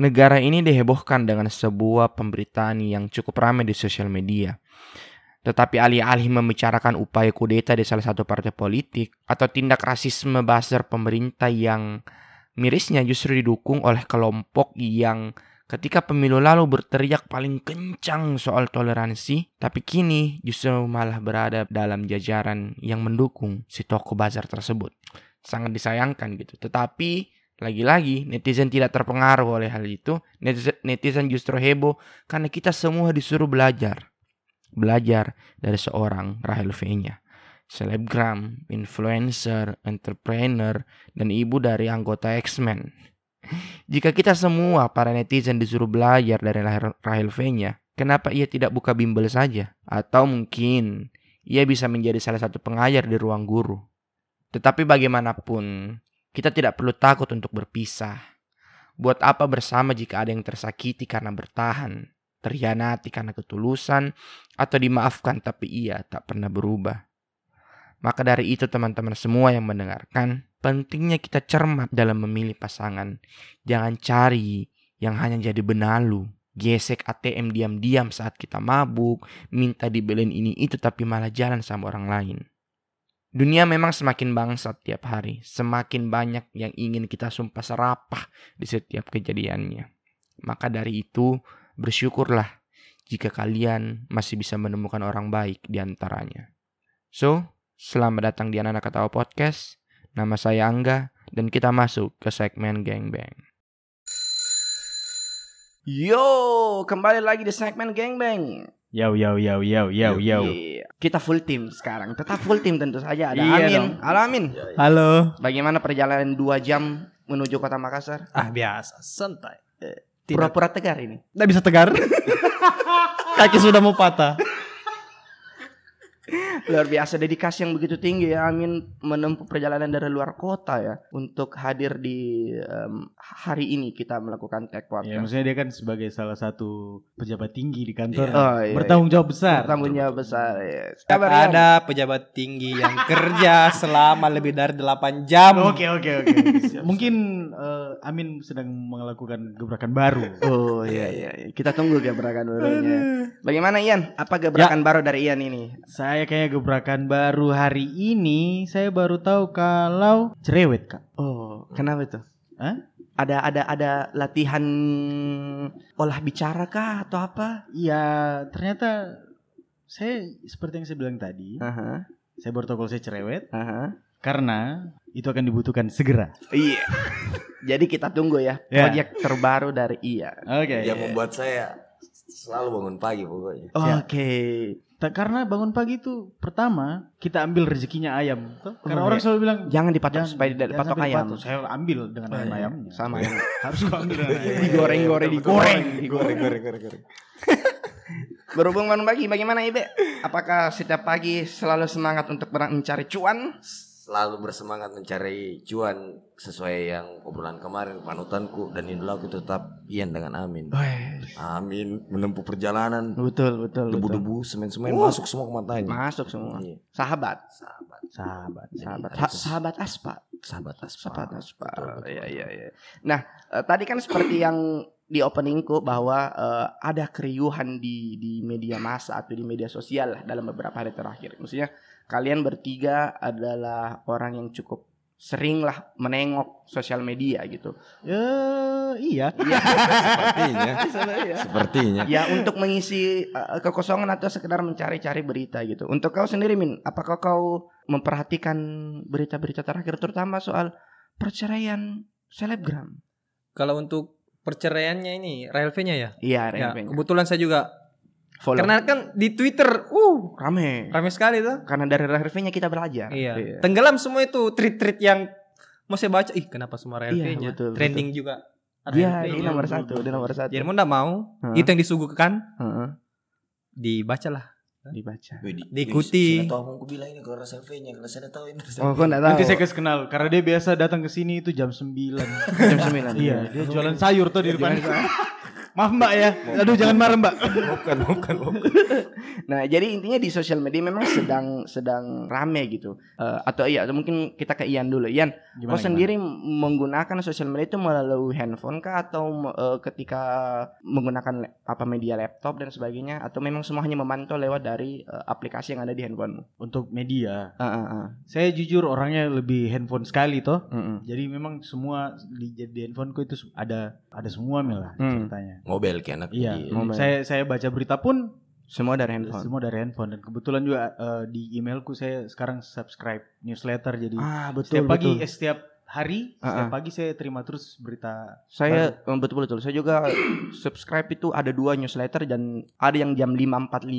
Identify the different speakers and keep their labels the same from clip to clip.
Speaker 1: negara ini dihebohkan dengan sebuah pemberitaan yang cukup ramai di sosial media. Tetapi alih-alih membicarakan upaya kudeta di salah satu partai politik atau tindak rasisme basar pemerintah yang mirisnya justru didukung oleh kelompok yang ketika pemilu lalu berteriak paling kencang soal toleransi, tapi kini justru malah berada dalam jajaran yang mendukung si tokoh bazar tersebut. Sangat disayangkan gitu. Tetapi lagi-lagi netizen tidak terpengaruh oleh hal itu. Netizen, justru heboh karena kita semua disuruh belajar. Belajar dari seorang Rahel V-nya. Selebgram, influencer, entrepreneur, dan ibu dari anggota X-Men. Jika kita semua para netizen disuruh belajar dari Rahel V-nya, kenapa ia tidak buka bimbel saja? Atau mungkin ia bisa menjadi salah satu pengajar di ruang guru. Tetapi bagaimanapun, kita tidak perlu takut untuk berpisah. Buat apa bersama jika ada yang tersakiti karena bertahan, terhianati karena ketulusan, atau dimaafkan tapi ia tak pernah berubah. Maka dari itu teman-teman semua yang mendengarkan, pentingnya kita cermat dalam memilih pasangan. Jangan cari yang hanya jadi benalu, gesek ATM diam-diam saat kita mabuk, minta dibeliin ini itu tapi malah jalan sama orang lain. Dunia memang semakin bangsat tiap hari, semakin banyak yang ingin kita sumpah serapah di setiap kejadiannya. Maka dari itu, bersyukurlah jika kalian masih bisa menemukan orang baik di antaranya. So, selamat datang di Anak Ketawa Podcast. Nama saya Angga, dan kita masuk ke segmen Gangbang. Yo, kembali lagi di segmen Gangbang.
Speaker 2: Yo yo yo yo yo yo.
Speaker 1: Iya. Kita full tim sekarang. Tetap full tim tentu saja. Ada
Speaker 2: Iya
Speaker 1: Amin.
Speaker 2: dong.
Speaker 1: Halo Amin.
Speaker 2: Halo.
Speaker 1: Bagaimana perjalanan dua jam menuju kota Makassar?
Speaker 2: Ah biasa, santai. Tidak,
Speaker 1: Pura-pura tegar ini.
Speaker 2: tidak bisa tegar. Kaki sudah mau patah.
Speaker 1: Luar biasa dedikasi yang begitu tinggi ya Amin menempuh perjalanan dari luar kota ya untuk hadir di em, hari ini kita melakukan tag
Speaker 2: Ya,
Speaker 1: podcast.
Speaker 2: maksudnya dia kan sebagai salah satu pejabat tinggi di kantor.
Speaker 1: Oh, iya,
Speaker 2: bertanggung jawab besar.
Speaker 1: Bertanggung jawab besar ya. Kabar Ian?
Speaker 3: ada pejabat tinggi yang kerja selama lebih dari 8 jam.
Speaker 2: Oke oke oke. Mungkin eh, Amin sedang melakukan gebrakan baru.
Speaker 1: Oh iya iya iya. kita tunggu gebrakan barunya. Bagaimana Ian? Apa gebrakan baru dari Ian ini?
Speaker 2: Saya kayak gebrakan baru hari ini. Saya baru tahu kalau cerewet kak.
Speaker 1: Oh, kenapa itu?
Speaker 2: Hah?
Speaker 1: Ada ada ada latihan olah bicara kah atau apa?
Speaker 2: Iya ternyata saya seperti yang saya bilang tadi.
Speaker 1: Aha,
Speaker 2: Saya baru tahu kalau saya cerewet.
Speaker 1: aha.
Speaker 2: Karena itu akan dibutuhkan segera.
Speaker 1: Iya. Jadi kita tunggu ya
Speaker 2: Ya.
Speaker 1: proyek terbaru dari Ian.
Speaker 2: Oke.
Speaker 4: yang membuat saya selalu bangun pagi pokoknya.
Speaker 1: Oke.
Speaker 2: Ta- Karena bangun pagi itu pertama kita ambil rezekinya ayam. Tuh. Karena
Speaker 1: Oh,
Speaker 2: orang
Speaker 1: iya.
Speaker 2: selalu bilang
Speaker 1: Jangan dipatok
Speaker 2: "Jangan-
Speaker 1: supaya tidak dipatok ayam.
Speaker 2: dipatok." Saya ambil dengan
Speaker 1: Oh,
Speaker 2: ayam
Speaker 1: iya.
Speaker 2: ayamnya.
Speaker 1: Sama ya.
Speaker 2: Harus gua ambil dengan ayam.
Speaker 1: Digoreng-goreng, digoreng,
Speaker 4: Goreng, goreng, goreng, goreng.
Speaker 1: Berhubung bangun pagi, bagaimana Ibe? Apakah setiap pagi selalu semangat untuk berang- mencari cuan?
Speaker 4: Selalu bersemangat mencari cuan sesuai yang obrolan kemarin panutanku dan idolaku tetap Ian dengan Amin. Amin menempuh perjalanan
Speaker 1: Betul, betul,
Speaker 4: debu-debu semen-semen
Speaker 1: Uh.
Speaker 4: masuk semua ke matanya.
Speaker 1: Masuk semua.
Speaker 4: Iya.
Speaker 1: Sahabat,
Speaker 4: Sahabat,
Speaker 2: Sahabat.
Speaker 1: sahabat,
Speaker 4: Jadi,
Speaker 1: Ha- sahabat aspal.
Speaker 4: sahabat aspal.
Speaker 1: Sahabat
Speaker 4: betul,
Speaker 1: Iya, iya, iya. Nah, eh, tadi kan seperti yang di openingku bahwa eh, ada keriuhan di di media massa atau di media sosial lah dalam beberapa hari terakhir. Maksudnya kalian bertiga adalah orang yang cukup sering lah menengok sosial media gitu.
Speaker 2: Ya, iya.
Speaker 1: Iya.
Speaker 4: Sepertinya,
Speaker 1: Sebenarnya.
Speaker 4: sepertinya.
Speaker 1: ya untuk mengisi uh, kekosongan atau sekedar mencari-cari berita gitu. Untuk kau sendiri Min, apakah kau memperhatikan berita-berita terakhir terutama soal perceraian selebgram?
Speaker 3: Kalau untuk perceraiannya ini Rahel V-nya ya.
Speaker 1: Iya,
Speaker 3: Ya,
Speaker 1: RMP-nya.
Speaker 3: kebetulan saya juga
Speaker 1: Follow.
Speaker 3: karena kan di Twitter uh
Speaker 1: rame.
Speaker 3: ramai sekali tuh.
Speaker 1: Karena dari RMP-nya kita belajar.
Speaker 3: Iya. Tenggelam semua itu tweet-tweet yang mau saya baca, ih kenapa semua
Speaker 1: Iya,
Speaker 3: V-nya?
Speaker 1: betul,
Speaker 3: Trending juga.
Speaker 1: Iya, ini nomor satu, ini nomor satu.
Speaker 3: Jadi mau nggak mau, itu yang disuguhkan,
Speaker 1: Heeh,
Speaker 3: dibacalah.
Speaker 1: dibaca.
Speaker 4: Wih, di-
Speaker 3: Diikuti.
Speaker 4: Saya tahu aku bilang ini kalau kalau saya tahu ini.
Speaker 1: Oh, kau enggak tahu.
Speaker 2: Nanti saya kasih kenal karena dia biasa datang ke sini itu jam 9.
Speaker 1: jam 9.
Speaker 2: iya, dia jualan sayur tuh di depan. Maaf Mbak ya. Aduh jangan marah Mbak.
Speaker 4: bukan, bukan, bukan.
Speaker 1: Nah, jadi intinya di sosial media memang sedang sedang rame gitu. Eh, atau iya, atau mungkin kita ke Ian dulu. Ian,
Speaker 2: Gimana,
Speaker 1: kau sendiri menggunakan sosial media itu melalui handphone kah atau eh, ketika menggunakan apa media laptop dan sebagainya atau memang semua hanya memantau lewat dari eh, aplikasi yang ada di handphonemu?
Speaker 2: Untuk media.
Speaker 1: Ah, ah, ah.
Speaker 2: Saya jujur orangnya lebih handphone sekali toh.
Speaker 1: Mm-mm.
Speaker 2: Jadi memang semua di, di handphoneku itu ada ada semua Mel lah
Speaker 1: Hmm.
Speaker 2: ceritanya.
Speaker 4: Ngobel ke anak
Speaker 2: Iya, saya saya baca berita pun
Speaker 1: Semua dari handphone.
Speaker 2: semua dari handphone dan kebetulan juga eh, di emailku saya sekarang subscribe newsletter jadi
Speaker 1: Ah,
Speaker 2: setiap
Speaker 1: betul
Speaker 2: pagi
Speaker 1: betul.
Speaker 2: eh, setiap hari setiap
Speaker 1: ah.
Speaker 2: pagi saya terima terus berita
Speaker 1: Saya eh, betul betul. Saya juga subscribe itu ada dua newsletter dan ada yang jam 5.45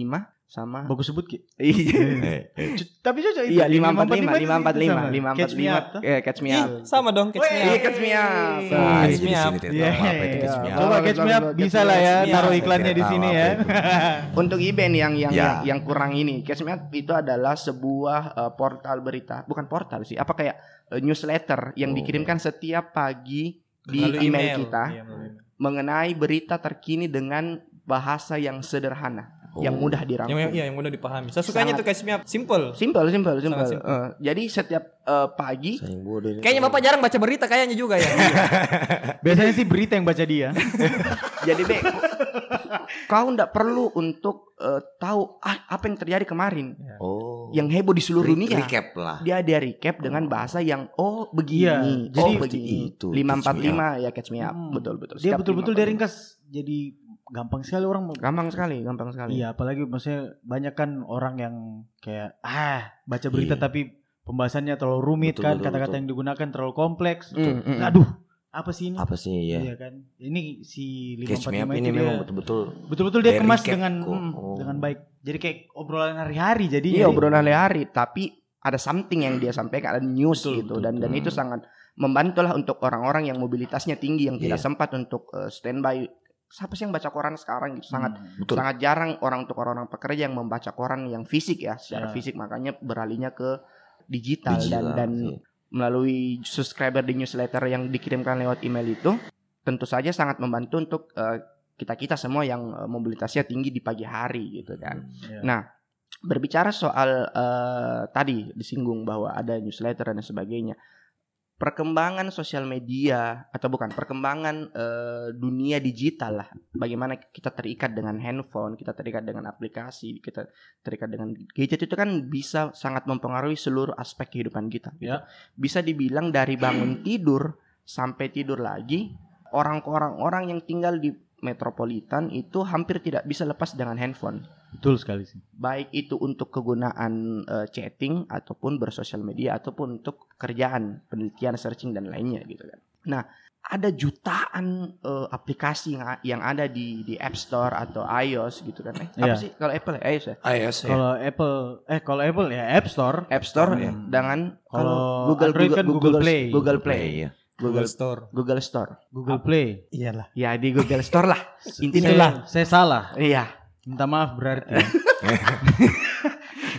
Speaker 1: sama
Speaker 2: bagus sebut ki
Speaker 1: Iya.
Speaker 4: Eh, eh.
Speaker 2: Tapi cocok itu
Speaker 1: Iya 545
Speaker 2: itu
Speaker 1: 545
Speaker 2: sama. Catch me up,
Speaker 1: 545
Speaker 2: toh.
Speaker 1: eh catch me up.
Speaker 3: sama dong catch me
Speaker 1: Iya
Speaker 3: up.
Speaker 1: catch me up.
Speaker 3: Catch me up.
Speaker 4: tidak
Speaker 2: Iya,
Speaker 4: itu catch me
Speaker 1: iya.
Speaker 4: up.
Speaker 2: Coba
Speaker 1: Bagus,
Speaker 2: catch me up
Speaker 1: bagus,
Speaker 2: bisa lah ya taruh iklannya di sini ya.
Speaker 1: Untuk event yang yang
Speaker 4: Ya.
Speaker 1: yang, kurang ini, catch me up itu adalah sebuah eh, portal berita, bukan portal sih, apa kayak newsletter yang
Speaker 4: Oh.
Speaker 1: dikirimkan setiap pagi di email, kita
Speaker 3: Iya,
Speaker 1: mengenai berita terkini dengan bahasa yang sederhana, yang
Speaker 4: Oh.
Speaker 1: mudah dirangkum.
Speaker 3: Yang, iya, yang mudah dipahami. Saya sukanya
Speaker 1: Sangat-
Speaker 3: tuh up, simple.
Speaker 1: Simple, simple, simple.
Speaker 3: simple.
Speaker 1: Eh, jadi setiap eh, pagi
Speaker 4: yang.
Speaker 3: Kayaknya Bapak jarang baca berita kayaknya juga ya.
Speaker 2: Biasanya sih berita yang baca dia.
Speaker 1: Jadi Be, kau ndak perlu untuk eh, tahu ah, apa yang terjadi kemarin.
Speaker 4: Oh.
Speaker 1: Yang heboh di seluruh
Speaker 4: Re-
Speaker 1: dunia.
Speaker 4: Recap lah.
Speaker 1: Dia dia recap dengan bahasa yang oh begini,
Speaker 2: Iya,
Speaker 1: oh
Speaker 2: jadi
Speaker 1: begini.
Speaker 4: itu,
Speaker 1: 545 ya catch me up.
Speaker 2: Hmm.
Speaker 1: Betul betul.
Speaker 2: Dia betul-betul dia
Speaker 1: 545.
Speaker 2: ringkas jadi gampang sekali orang
Speaker 1: Gampang sekali, gampang sekali.
Speaker 2: Iya, apalagi maksudnya banyak kan orang yang kayak ah baca berita
Speaker 4: Iya.
Speaker 2: tapi pembahasannya terlalu rumit
Speaker 4: Betul,
Speaker 2: kan, kata-kata yang digunakan terlalu kompleks.
Speaker 1: Mm, mm, mm.
Speaker 2: Aduh, apa sih ini?
Speaker 4: Apa sih ya?
Speaker 2: Iya kan. Ini si
Speaker 4: Catch me
Speaker 2: 545
Speaker 4: up
Speaker 2: itu
Speaker 4: ini
Speaker 2: dia
Speaker 4: memang betul-betul
Speaker 2: betul-betul dia kemas dengan
Speaker 4: kok.
Speaker 2: mm,
Speaker 4: Oh.
Speaker 2: dengan baik. Jadi kayak obrolan hari-hari jadi
Speaker 1: Iya obrolan hari tapi ada something yang dia sampaikan, ada news
Speaker 2: Betul,
Speaker 1: gitu
Speaker 2: betul,
Speaker 1: dan dan
Speaker 4: betul.
Speaker 1: itu sangat membantulah untuk orang-orang yang mobilitasnya tinggi yang tidak
Speaker 4: Iya.
Speaker 1: sempat untuk eh, standby. Siapa sih yang baca koran sekarang gitu? Sangat
Speaker 4: betul.
Speaker 1: sangat jarang orang untuk orang-orang pekerja yang membaca koran yang fisik ya secara
Speaker 2: Ya.
Speaker 1: fisik makanya beralihnya ke digital,
Speaker 4: Digital,
Speaker 1: dan dan
Speaker 4: iya.
Speaker 1: Melalui subscriber di newsletter yang dikirimkan lewat email itu tentu saja sangat membantu untuk kita kita semua yang eh, mobilitasnya tinggi di pagi hari gitu kan.
Speaker 2: Iya.
Speaker 1: Nah berbicara soal eh, tadi disinggung bahwa ada newsletter dan sebagainya perkembangan sosial media atau bukan perkembangan eh, dunia digital lah bagaimana kita terikat dengan handphone kita terikat dengan aplikasi kita terikat dengan gadget itu kan bisa sangat mempengaruhi seluruh aspek kehidupan kita gitu.
Speaker 2: Ya.
Speaker 1: bisa dibilang dari bangun tidur sampai tidur lagi orang-orang orang yang tinggal di metropolitan itu hampir tidak bisa lepas dengan handphone
Speaker 2: Betul sekali sih.
Speaker 1: baik itu untuk kegunaan eh, chatting ataupun bersosial media ataupun untuk kerjaan, penelitian, searching dan lainnya gitu kan. Nah, ada jutaan eh, aplikasi yang, yang ada di di App Store atau iOS gitu kan. Eh, apa
Speaker 2: Iya.
Speaker 1: sih kalau Apple ya? iOS ya?
Speaker 4: iOS ya.
Speaker 2: Kalau Apple eh kalau Apple ya App Store.
Speaker 1: App Store
Speaker 2: Hmm.
Speaker 1: ya. dengan
Speaker 2: Kalau
Speaker 1: Google
Speaker 2: Android kan Google Play.
Speaker 1: Google Play,
Speaker 4: ya.
Speaker 1: Google
Speaker 3: Store.
Speaker 1: Google Store.
Speaker 2: Google Play.
Speaker 3: Iyalah.
Speaker 1: Ya di Google Store lah. Intinya
Speaker 2: Itulah, saya salah.
Speaker 1: Iya.
Speaker 2: Minta maaf berarti.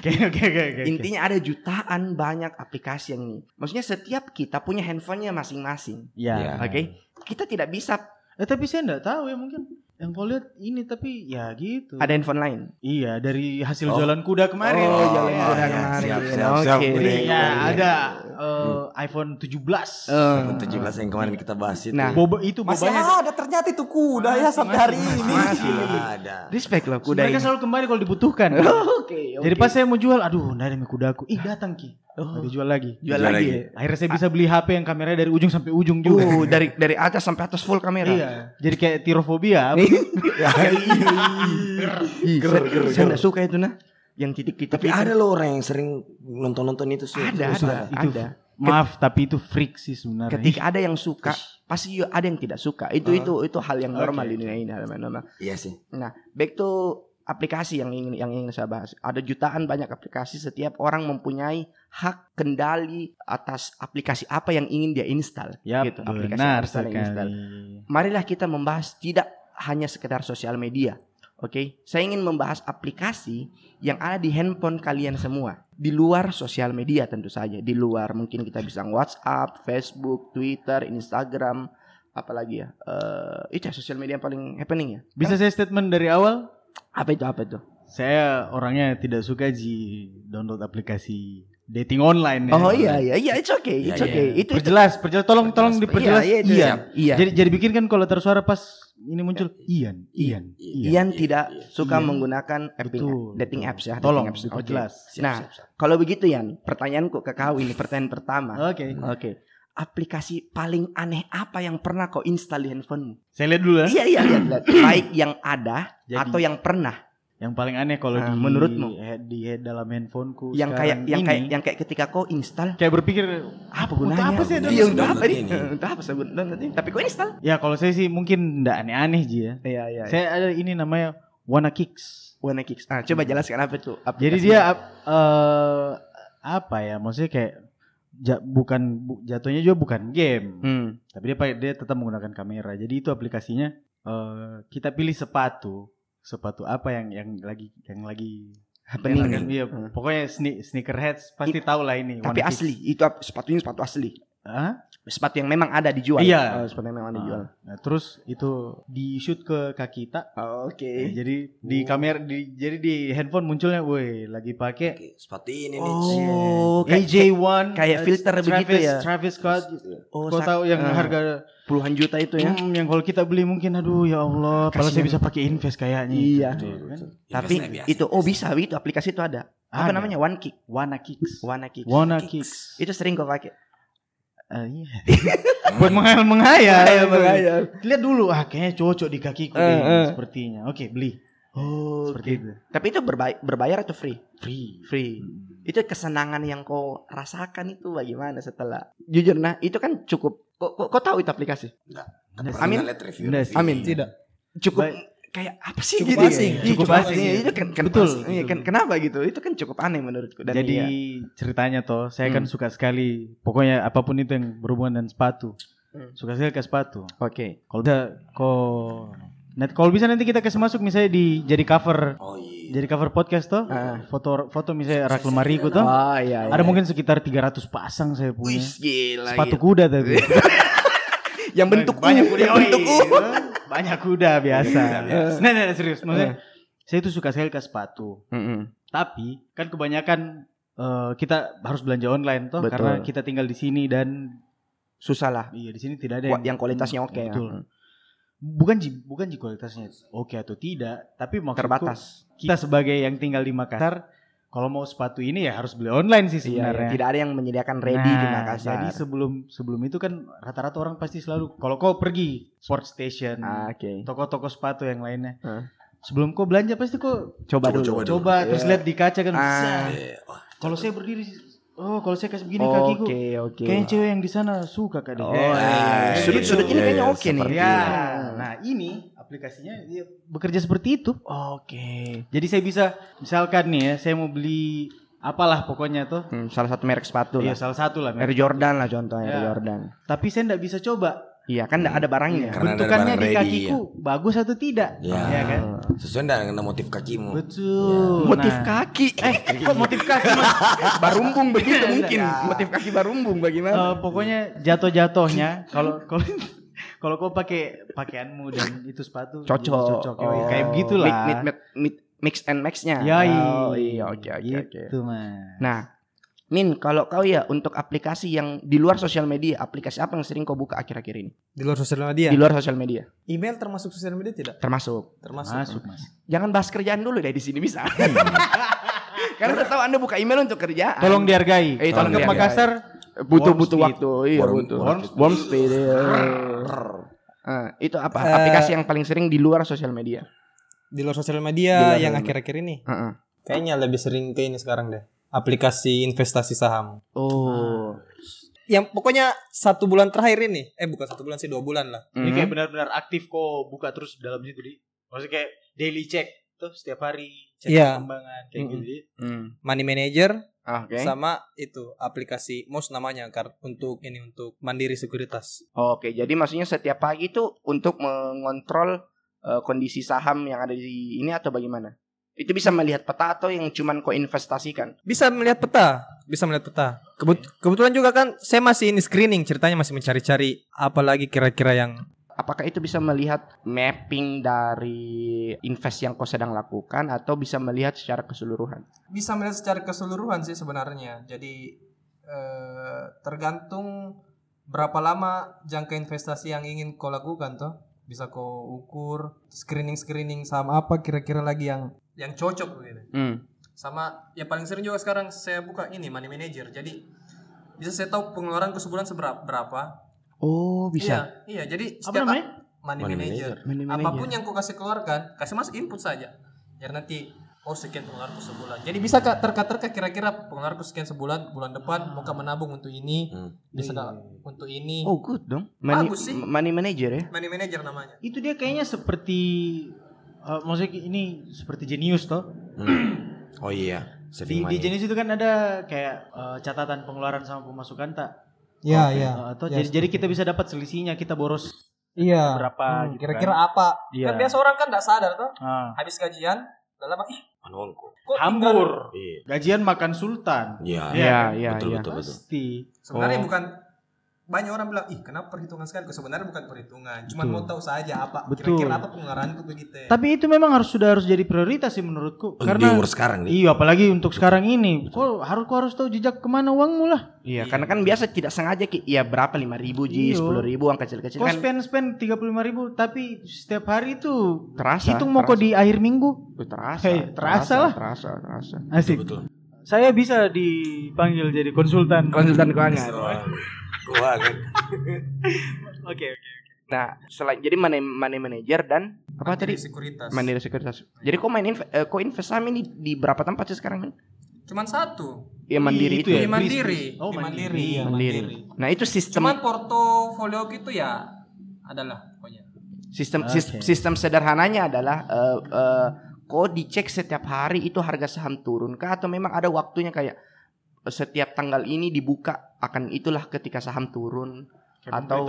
Speaker 2: Oke oke oke.
Speaker 1: Intinya ada jutaan banyak aplikasi yang ini. Maksudnya setiap kita punya handphonenya masing-masing.
Speaker 2: Ya.
Speaker 4: Ya.
Speaker 1: Oke, kita tidak bisa
Speaker 2: Eh tapi saya enggak tahu ya mungkin yang kau lihat ini tapi ya gitu.
Speaker 1: ada handphone lain.
Speaker 2: Iya dari hasil
Speaker 4: Oh.
Speaker 2: jualan kuda kemarin.
Speaker 1: Oh,
Speaker 2: Iya.
Speaker 1: jalan kuda
Speaker 4: ya,
Speaker 1: kemarin.
Speaker 4: siap, siap, siap.
Speaker 1: Oke.
Speaker 2: Jadi
Speaker 4: Iya,
Speaker 2: ya
Speaker 4: iya.
Speaker 2: ada eh, iPhone 17.
Speaker 1: Eh,
Speaker 4: iPhone 17 yang kemarin kita bahas itu.
Speaker 1: Nah,
Speaker 2: Boba itu
Speaker 3: Masih
Speaker 2: bobanya.
Speaker 3: ada ternyata itu kuda ya
Speaker 2: Masih,
Speaker 3: sampai
Speaker 2: masih,
Speaker 3: hari
Speaker 2: masih.
Speaker 3: ini.
Speaker 1: Masih.
Speaker 4: ada.
Speaker 1: respect loh kuda
Speaker 2: Mereka
Speaker 1: ini.
Speaker 2: selalu kembali kalau dibutuhkan.
Speaker 1: Oke,
Speaker 2: Jadi
Speaker 1: oke.
Speaker 2: pas saya mau jual, aduh, nggak ada nih kudaku. Ih datang ki.
Speaker 1: Oh.
Speaker 2: Ada jual lagi.
Speaker 1: jual
Speaker 4: Jual
Speaker 1: lagi.
Speaker 4: lagi.
Speaker 1: ya?
Speaker 2: Akhirnya saya bisa beli HP yang kameranya dari ujung sampai ujung juga.
Speaker 1: Uh, dari dari atas sampai atas full kamera.
Speaker 2: Iya. Jadi kayak tirofobia.
Speaker 1: Ih, saya, saya nggak suka itu nah. Yang titik-titik
Speaker 4: Tapi
Speaker 1: itu.
Speaker 4: ada loh orang yang sering nonton-nonton itu sih.
Speaker 1: ada,
Speaker 4: Terus
Speaker 1: ada,
Speaker 2: Itu
Speaker 1: ada.
Speaker 2: Maaf, tapi itu freak sih sebenarnya.
Speaker 1: Ketika ada yang suka, pasti ada yang tidak suka. Itu
Speaker 4: Oh.
Speaker 1: itu itu hal yang normal
Speaker 2: Oke.
Speaker 1: di dunia ini, hal yang normal.
Speaker 4: Iya sih.
Speaker 1: Nah, back to aplikasi yang ingin yang ingin saya bahas. Ada jutaan banyak aplikasi setiap orang mempunyai hak kendali atas aplikasi apa yang ingin dia install.
Speaker 2: Ya,
Speaker 1: gitu, aplikasi
Speaker 2: benar
Speaker 1: apa yang install. Marilah kita membahas tidak hanya sekedar sosial media. Oke, saya ingin membahas aplikasi yang ada di handphone kalian semua. Di luar sosial media tentu saja. Di luar mungkin kita bisa WhatsApp, Facebook, Twitter, Instagram, apalagi ya? Eh itu ya sosial media yang paling happening ya.
Speaker 2: Bisa saya statement dari awal?
Speaker 1: Apa itu? Apa itu?
Speaker 2: Saya orangnya tidak suka ji download aplikasi dating online ya.
Speaker 1: Oh iya iya iya, it's okay,
Speaker 4: Iya,
Speaker 1: it's
Speaker 4: iya.
Speaker 1: okay. Itu itu.
Speaker 2: Perjelas, perjelas tolong tolong diperjelas.
Speaker 1: Iya, iya, itu
Speaker 2: Ian.
Speaker 1: siap. Iya.
Speaker 2: Jadi jadi bikin kan kalau tersuara pas ini muncul Ian, Ian,
Speaker 1: Ian tidak suka
Speaker 2: Iya.
Speaker 1: menggunakan apping,
Speaker 2: Betul,
Speaker 1: dating apps ya.
Speaker 2: Tolong
Speaker 1: dating apps. Oke.
Speaker 2: diperjelas.
Speaker 1: Nah, kalau begitu Yan, pertanyaanku ke kau ini pertanyaan pertama.
Speaker 2: Oke.
Speaker 1: Oke. Aplikasi paling aneh apa yang pernah kau install di handphonemu?
Speaker 2: Saya lihat dulu ya.
Speaker 1: Iya iya lihat, lihat. Baik yang ada
Speaker 2: Jadi-
Speaker 1: atau yang pernah.
Speaker 2: Yang paling aneh kalau
Speaker 1: Ah,
Speaker 2: di
Speaker 1: menurutmu?
Speaker 2: eh, di dalam handphoneku
Speaker 1: Yang kayak yang
Speaker 2: ini,
Speaker 1: kayak yang kayak ketika kau install
Speaker 2: kayak berpikir
Speaker 1: apa gunanya?
Speaker 2: apa sih ada
Speaker 1: Iya, untuk apa
Speaker 4: ini?
Speaker 1: Untuk apa ini? Tapi kau install?
Speaker 2: ya kalau saya sih mungkin ndak aneh-aneh ji ya.
Speaker 1: Iya iya.
Speaker 2: Saya ada ini namanya Wanna Kicks.
Speaker 1: Wanna Kicks. Ah, coba jelaskan apa itu?
Speaker 2: Jadi dia eh, apa ya? Maksudnya kayak ja- bukan bu- jatuhnya juga bukan game,
Speaker 1: Hmm.
Speaker 2: tapi dia dia tetap menggunakan kamera. Jadi itu aplikasinya eh, kita pilih sepatu, sepatu apa yang yang lagi yang lagi
Speaker 1: Happening.
Speaker 2: yang- iya,
Speaker 1: Hmm.
Speaker 2: pokoknya sne sneakerheads pasti tahu lah ini.
Speaker 1: Tapi asli, itu sepatunya sepatu asli.
Speaker 2: Hah?
Speaker 1: Sepatu yang memang ada dijual.
Speaker 2: Iya.
Speaker 1: Oh, sepatu yang memang dijual.
Speaker 2: Nah, terus itu di shoot ke kaki kita.
Speaker 1: Oke.
Speaker 2: Jadi di kamera di jadi di handphone munculnya, woi lagi pakai
Speaker 4: Oke, seperti ini nih.
Speaker 1: Oh, kayak
Speaker 2: AJ1
Speaker 1: kayak
Speaker 2: eh,
Speaker 1: filter
Speaker 2: Travis,
Speaker 1: begitu ya?
Speaker 2: Travis Scott.
Speaker 1: Oh,
Speaker 2: Kau tahu yang
Speaker 1: ah,
Speaker 2: harga
Speaker 1: puluhan juta itu ya.
Speaker 2: Hmm, yang kalau kita beli mungkin aduh ya Allah, kalau saya bisa pakai invest kayaknya.
Speaker 1: Iya.
Speaker 2: Gitu kan.
Speaker 1: Tapi itu oh bisa itu aplikasi itu ada. Apa
Speaker 2: Ada.
Speaker 1: namanya? One Kick.
Speaker 2: Wanna Kicks.
Speaker 1: Wanna Kick.
Speaker 2: Wanna Kicks.
Speaker 1: Itu sering kau pakai.
Speaker 2: Eh, iya. Buat menghayal menghayal.
Speaker 1: Menghayal, menghayal.
Speaker 2: Lihat dulu, ah kayaknya cocok di kakiku
Speaker 1: Eh,
Speaker 2: deh,
Speaker 1: eh.
Speaker 2: sepertinya. Oke, beli.
Speaker 1: Oh,
Speaker 2: Seperti itu.
Speaker 1: Tapi itu berbayar, berbayar atau free?
Speaker 2: Free.
Speaker 1: Free. Itu kesenangan yang kau rasakan itu bagaimana setelah jujur nah itu kan cukup kok kok, kau tahu itu aplikasi? Amin.
Speaker 2: Enggak sih.
Speaker 1: Amin.
Speaker 3: Tidak.
Speaker 1: Cukup
Speaker 2: Baik.
Speaker 1: Kayak apa sih
Speaker 3: Cukup
Speaker 1: gitu ya?
Speaker 3: asing.
Speaker 1: Iya,
Speaker 2: Cukup
Speaker 1: cukup
Speaker 2: asing.
Speaker 1: asing. Itu kan, kan
Speaker 2: Betul,
Speaker 1: pas- iya,
Speaker 2: betul.
Speaker 1: kan kenapa gitu? Itu kan cukup aneh menurutku dan
Speaker 2: Jadi
Speaker 1: iya.
Speaker 2: ceritanya toh, saya kan
Speaker 1: Hmm.
Speaker 2: suka sekali pokoknya apa pun itu yang berhubungan dengan sepatu.
Speaker 1: Hmm.
Speaker 2: Suka sekali ke sepatu.
Speaker 1: Oke.
Speaker 2: Kalau bisa kok Net kalau bisa nanti kita kasih masuk misalnya di jadi cover
Speaker 4: Oh iya.
Speaker 2: jadi cover podcast toh.
Speaker 1: Ah.
Speaker 2: Foto foto misalnya rak lemariku toh.
Speaker 1: Oh iya.
Speaker 2: Ada mungkin sekitar 300 pasang saya punya.
Speaker 1: Wih, gila.
Speaker 2: Sepatu
Speaker 1: gila.
Speaker 2: kuda tapi.
Speaker 1: yang bentuk
Speaker 2: banyak kuda.
Speaker 1: yang bentuk U.
Speaker 2: banyak kuda biasa.
Speaker 1: biasa.
Speaker 2: Nah, nah, nah, serius. Maksudnya saya itu suka sekali ke sepatu.
Speaker 1: Mm-mm.
Speaker 2: Tapi kan kebanyakan eh, kita harus belanja online toh
Speaker 1: Betul.
Speaker 2: karena kita tinggal di sini dan
Speaker 1: Susah lah.
Speaker 2: iya di sini tidak ada
Speaker 1: Wa- Yang kualitasnya oke ya.
Speaker 2: Betul. Bukan ji, bukan ji kualitasnya oke atau tidak, tapi maksudku
Speaker 1: Terbatas.
Speaker 2: kita sebagai yang tinggal di Makassar kalau mau sepatu ini ya harus beli online sih
Speaker 1: Iya,
Speaker 2: sebenarnya.
Speaker 1: iya. tidak ada yang menyediakan ready di
Speaker 2: Nah,
Speaker 1: Makassar.
Speaker 2: Jadi sebelum sebelum itu kan rata-rata orang pasti selalu kalau kau pergi sport station,
Speaker 1: Ah, Oke.
Speaker 2: toko-toko sepatu yang lainnya.
Speaker 1: Ah.
Speaker 2: Sebelum kau belanja pasti kau
Speaker 1: Coba,
Speaker 4: Coba,
Speaker 1: dulu.
Speaker 4: coba dulu.
Speaker 2: coba terus
Speaker 1: Iya.
Speaker 2: lihat di kaca kan.
Speaker 1: Ah.
Speaker 2: "Set,
Speaker 4: Eh, wah,
Speaker 2: Kalau saya berdiri oh kalau saya kasih begini kakiku.
Speaker 1: Oke, oke.
Speaker 2: Kayaknya cewek yang di sana suka kak deh.
Speaker 1: Oh,
Speaker 2: Eh,
Speaker 1: iya.
Speaker 2: kayak
Speaker 1: Sudut-sudut
Speaker 2: gitu.
Speaker 1: ini kayaknya
Speaker 4: Iya,
Speaker 1: oke nih.
Speaker 4: seperti
Speaker 2: Ya, nah ini aplikasinya dia bekerja seperti itu.
Speaker 1: Oke.
Speaker 2: Jadi saya bisa misalkan nih ya, saya mau beli apalah pokoknya tuh.
Speaker 1: Hmm, salah satu merek sepatu
Speaker 2: Iya,
Speaker 1: lah.
Speaker 2: salah satu lah.
Speaker 1: Air Jordan lah contohnya Air
Speaker 2: Ya.
Speaker 1: Jordan.
Speaker 2: Tapi saya enggak bisa coba
Speaker 1: Iya, kan enggak ada barangnya.
Speaker 4: Karena ada
Speaker 2: bentukannya
Speaker 4: barang
Speaker 2: di
Speaker 4: ready,
Speaker 2: kakiku bagus atau tidak.
Speaker 4: Ya.
Speaker 2: Iya kan?
Speaker 4: Sesuai dengan motif kakimu.
Speaker 2: Betul.
Speaker 1: Motif
Speaker 2: Nah,
Speaker 1: kaki.
Speaker 2: Eh, kok motif kaki?
Speaker 1: Barumbung begitu mungkin.
Speaker 2: Ya.
Speaker 1: Motif kaki barumbung bagaimana?
Speaker 2: Eh, pokoknya jatuh-jatuhnya kalau kalau kalau kau pakai pakaianmu dan itu sepatu
Speaker 1: cocok.
Speaker 2: cocok.
Speaker 1: Oh.
Speaker 2: kayak begitulah.
Speaker 1: Mid, mid, mid- mix and match-nya.
Speaker 2: Yoi.
Speaker 1: Oh, iya, oke, oke, oke.
Speaker 2: Gitu, Mas.
Speaker 1: Nah, Min, kalau kau ya untuk aplikasi yang di luar sosial media, aplikasi apa yang sering kau buka akhir-akhir ini?
Speaker 3: Di luar sosial media.
Speaker 1: Di luar sosial media,
Speaker 3: Email termasuk sosial media tidak?
Speaker 1: termasuk.
Speaker 3: Termasuk.
Speaker 2: Masuk, Mas.
Speaker 1: Jangan bahas kerjaan dulu deh di sini bisa. Karena saya tahu Anda buka email untuk kerjaan.
Speaker 2: Tolong dihargai.
Speaker 1: Eh, tolong
Speaker 2: Kalau ke
Speaker 1: dihargai.
Speaker 2: Makassar
Speaker 1: butuh
Speaker 2: warm
Speaker 1: butuh
Speaker 2: speed.
Speaker 1: waktu. Iya,
Speaker 4: Warm-
Speaker 1: butuh.
Speaker 4: warm
Speaker 1: Warm speed. iya. Ah, itu apa?
Speaker 3: Eh,
Speaker 1: aplikasi yang paling sering di luar sosial media.
Speaker 3: Di luar sosial
Speaker 1: Di
Speaker 3: media
Speaker 1: luar
Speaker 3: yang akhir-akhir ini.
Speaker 1: Heeh.
Speaker 3: Kayaknya lebih sering ke ini sekarang deh. Aplikasi investasi saham.
Speaker 1: Oh.
Speaker 3: Yang pokoknya satu bulan terakhir ini. Eh bukan satu bulan sih dua bulan lah.
Speaker 2: Ini
Speaker 1: Mhm.
Speaker 2: kayak benar-benar aktif kok buka terus dalam situ di. Maksudnya kayak daily check tuh setiap hari cek
Speaker 3: Iya.
Speaker 2: perkembangan kayak
Speaker 3: Mm-mm.
Speaker 2: gitu. Di.
Speaker 1: Hmm.
Speaker 3: Money Manager
Speaker 1: Oke.
Speaker 3: sama itu aplikasi MOS namanya kar- untuk ini untuk Mandiri Sekuritas.
Speaker 1: Oke, jadi maksudnya setiap pagi itu untuk mengontrol eh, kondisi saham yang ada di ini atau bagaimana? Itu bisa melihat peta atau yang cuman kau investasikan?
Speaker 3: Bisa melihat peta, bisa melihat peta. Kebut- kebetulan juga kan saya masih ini screening, ceritanya masih mencari-cari apa lagi kira-kira yang
Speaker 1: Apakah itu bisa melihat mapping dari invest yang kau sedang lakukan atau bisa melihat secara keseluruhan?
Speaker 3: bisa melihat secara keseluruhan sih sebenarnya. Jadi eh, tergantung berapa lama jangka investasi yang ingin kau lakukan toh. Bisa kau ukur screening screening saham apa kira-kira lagi yang yang cocok gitu.
Speaker 1: Hmm.
Speaker 3: Sama yang paling sering juga sekarang saya buka ini money manager. Jadi bisa saya tahu pengeluaranku sebulan seberapa berapa.
Speaker 1: Oh, bisa.
Speaker 3: Iya, iya. Jadi
Speaker 2: Apa
Speaker 3: setiap
Speaker 2: namanya?
Speaker 3: money,
Speaker 4: Money
Speaker 3: manager.
Speaker 1: Money manager.
Speaker 3: Apa pun yang kau kasih keluarkan, kasih masuk input saja. Biar nanti oh sekian pengeluaranku sebulan. Jadi bisa kak terka-terka kira-kira pengeluaranku sekian sebulan, bulan depan mau kak menabung untuk ini,
Speaker 4: Hmm.
Speaker 3: bisa kak untuk ini.
Speaker 1: Oh, good dong. Money,
Speaker 3: Bagus sih.
Speaker 1: money manager ya.
Speaker 3: Money manager namanya.
Speaker 2: Itu dia kayaknya seperti eh, maksudnya ini seperti Genius toh.
Speaker 4: Hmm. Oh iya,
Speaker 2: Di, di. Genius itu kan ada kayak eh, catatan pengeluaran sama pemasukan tak?
Speaker 3: Iya,
Speaker 2: Eh, atau jadi jadi kita bisa dapat selisihnya kita boros
Speaker 3: Iya.
Speaker 2: berapa gitu
Speaker 3: Kira-kira
Speaker 2: kan.
Speaker 3: apa?
Speaker 2: Iya.
Speaker 3: Kan biasa orang kan tidak sadar tuh.
Speaker 2: Ah.
Speaker 3: Habis gajian, dalam ih
Speaker 4: Anuanku.
Speaker 3: kok
Speaker 2: Hambur.
Speaker 4: Iya.
Speaker 2: Gajian makan sultan.
Speaker 4: Iya.
Speaker 1: Iya, iya,
Speaker 4: Betul,
Speaker 1: iya.
Speaker 4: betul, betul.
Speaker 2: Pasti.
Speaker 3: Sebenarnya
Speaker 1: Oh.
Speaker 3: bukan banyak orang bilang, ih kenapa perhitungan sekali? Sebenarnya bukan perhitungan, cuma
Speaker 2: Betul.
Speaker 3: mau tahu saja apa
Speaker 2: Betul.
Speaker 3: kira-kira apa pengeluaranku begitu. ya.
Speaker 2: Tapi itu memang harus sudah harus jadi prioritas sih menurutku.
Speaker 4: Di
Speaker 2: Karena
Speaker 4: umur sekarang nih.
Speaker 2: iya apalagi untuk sekarang ini. Kok harus kau harus tahu jejak ke mana uangmu lah.
Speaker 1: Iya, karena kan biasa tidak sengaja ki, ya berapa lima ribu ji,
Speaker 2: Iya.
Speaker 1: sepuluh ribu, uang kecil-kecil
Speaker 2: Kau
Speaker 1: kan
Speaker 2: spend spend tiga puluh lima ribu tapi setiap hari itu
Speaker 1: terasa.
Speaker 2: hitung mau kau
Speaker 1: terasa.
Speaker 2: di akhir minggu.
Speaker 1: Terasa,
Speaker 2: Hei, terasa lah.
Speaker 1: terasa, terasa.
Speaker 2: Asik.
Speaker 4: Betul.
Speaker 2: Saya bisa dipanggil jadi konsultan.
Speaker 1: Konsultan keuangan.
Speaker 4: Gua kan.
Speaker 2: Oke oke.
Speaker 1: Nah, selain jadi money, money manager dan apa tadi?
Speaker 3: sekuritas.
Speaker 1: Mandiri sekuritas. Jadi kok main inv- eh, kok invest saham ini di berapa tempat sih sekarang? Men?
Speaker 3: Cuman satu.
Speaker 1: Ya mandiri
Speaker 2: Itu
Speaker 1: itu,
Speaker 2: ya?
Speaker 3: Di
Speaker 1: ya.
Speaker 3: mandiri.
Speaker 2: Oh,
Speaker 3: Di
Speaker 2: mandiri.
Speaker 3: mandiri. ya,
Speaker 1: Mandiri.
Speaker 3: mandiri.
Speaker 1: Nah, itu sistem
Speaker 3: Cuman portofolio gitu ya adalah pokoknya.
Speaker 1: sistem sis- sistem sederhananya adalah eh eh, kok dicek setiap hari itu harga saham turun kah atau memang ada waktunya kayak setiap tanggal ini dibuka akan itulah ketika saham turun
Speaker 2: Kayak
Speaker 1: Atau-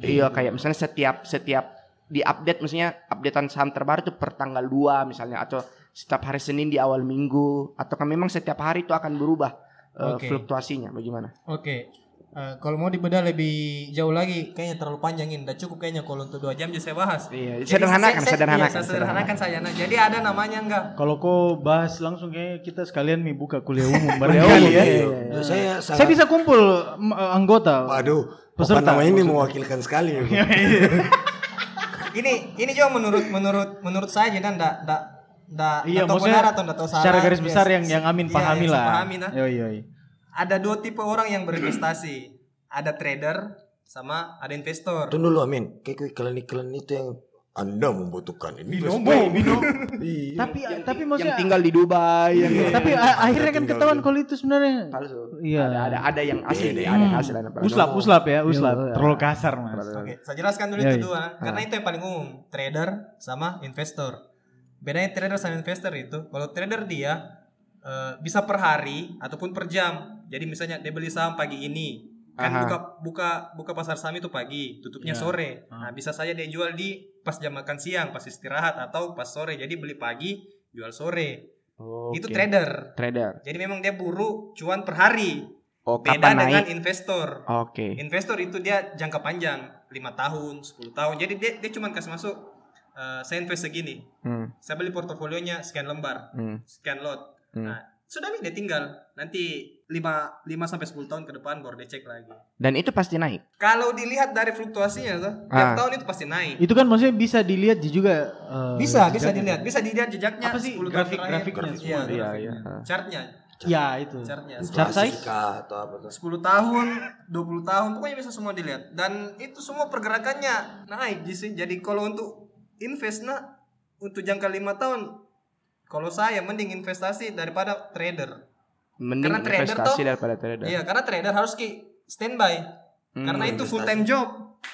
Speaker 2: gitu.
Speaker 1: Iya kayak misalnya setiap setiap di update misalnya updatean saham terbaru itu per tanggal 2 misalnya atau setiap hari Senin di awal minggu atau kan memang setiap hari itu akan berubah eh,
Speaker 3: Oke.
Speaker 1: fluktuasinya bagaimana?
Speaker 3: Oke. Eh, kalau mau dibedah lebih jauh lagi, kayaknya terlalu panjangin. Udah cukup kayaknya kalau untuk dua jam jadi saya bahas.
Speaker 1: Iya,
Speaker 3: Jadi
Speaker 1: sederhanakan,
Speaker 3: saya- saya-
Speaker 1: sederhanakan,
Speaker 3: iya, saya sederhanakan saya. Nah, jadi ada namanya enggak?
Speaker 2: Kalau kau bahas langsung kayak kita sekalian nih buka kuliah umum
Speaker 1: umum,
Speaker 2: ya.
Speaker 1: iya,
Speaker 4: Iya, Saya sangat
Speaker 2: Saya bisa kumpul m- anggota.
Speaker 4: Waduh,
Speaker 2: Peserta,
Speaker 4: Peserta nama ini
Speaker 2: maksudnya.
Speaker 4: mewakilkan sekali.
Speaker 3: Ini ini juga menurut menurut menurut saya dan enggak enggak enggak
Speaker 2: Iya,
Speaker 3: tahu benar atau enggak tahu salah.
Speaker 2: secara garis
Speaker 3: Iya,
Speaker 2: besar yang yang Amin
Speaker 3: iya,
Speaker 2: pahami lah.
Speaker 3: sepahami, nah.
Speaker 2: Yoi yoi.
Speaker 3: Ada dua tipe orang yang berinvestasi. Ada trader sama ada investor.
Speaker 4: Tunggu dulu Amin, kayak iklan-iklan itu yang anda membutuhkan ini.
Speaker 2: Binomo, binomo.
Speaker 4: Iya.
Speaker 2: Tapi tapi
Speaker 1: yang
Speaker 2: maksudnya
Speaker 1: tinggal di Dubai yang
Speaker 2: tapi a- akhirnya kan ketahuan kalau itu sebenarnya
Speaker 1: palsu.
Speaker 2: Iya.
Speaker 1: Ada ada ada yang asli,
Speaker 4: Iya,
Speaker 1: ada yang
Speaker 2: Hmm.
Speaker 1: asli ada yang palsu.
Speaker 2: uslap uslap ya, uslap.
Speaker 1: Iya.
Speaker 2: Terlalu kasar, Mas.
Speaker 3: Oke, saya jelaskan dulu
Speaker 2: Iya,
Speaker 3: itu
Speaker 2: iya.
Speaker 3: dua, karena itu yang paling umum, trader sama investor. Bedanya trader sama investor itu, kalau trader dia eh, bisa per hari ataupun per jam. Jadi misalnya dia beli saham pagi ini, kan
Speaker 1: Aha.
Speaker 3: buka buka buka pasar saham itu pagi, tutupnya
Speaker 2: Iya.
Speaker 3: sore.
Speaker 2: Ah.
Speaker 3: Nah, bisa saja dia jual di pas jam makan siang, pas istirahat atau pas sore. Jadi beli pagi, jual sore.
Speaker 1: Oke.
Speaker 3: Itu trader.
Speaker 1: trader.
Speaker 3: Jadi memang dia buru cuan per hari.
Speaker 1: Oh,
Speaker 3: Beda
Speaker 1: kapan
Speaker 3: dengan
Speaker 1: naik?
Speaker 3: investor.
Speaker 1: Oke.
Speaker 3: Investor itu dia jangka panjang, lima tahun, 10 tahun. Jadi dia dia cuma kasih masuk eh, saya invest segini.
Speaker 1: Hmm,
Speaker 3: Saya beli portofolionya sekian lembar,
Speaker 1: hmm,
Speaker 3: sekian lot.
Speaker 1: hmm.
Speaker 3: Nah, sudah nih dia tinggal. Nanti 5 5 sampai 10 tahun ke depan baru dia cek lagi.
Speaker 1: Dan itu pasti naik.
Speaker 3: Kalau dilihat dari fluktuasinya tuh, tiap
Speaker 1: Ah.
Speaker 3: tahun itu pasti naik.
Speaker 2: Itu kan maksudnya bisa dilihat juga eh,
Speaker 3: Bisa, bisa dilihat, bisa dilihat jejaknya
Speaker 2: Apa sih
Speaker 3: 10 tahun
Speaker 2: grafik- grafiknya
Speaker 3: Iya,
Speaker 2: semua?
Speaker 1: Iya, iya.
Speaker 3: Chartnya,
Speaker 2: Ya, itu.
Speaker 3: chartnya.
Speaker 2: Chart size?
Speaker 4: Atau apa tuh?
Speaker 3: 10 tahun, 20 tahun, pokoknya bisa semua dilihat. Dan itu semua pergerakannya naik sih. Jadi kalau untuk invest nah untuk jangka lima tahun, kalau saya mending investasi daripada trader.
Speaker 1: Mending
Speaker 3: Karena trader
Speaker 1: investasi
Speaker 3: tuh-
Speaker 1: daripada trader.
Speaker 3: Iya, karena trader harus ki standby.
Speaker 1: Hmm.
Speaker 3: Karena itu full time job.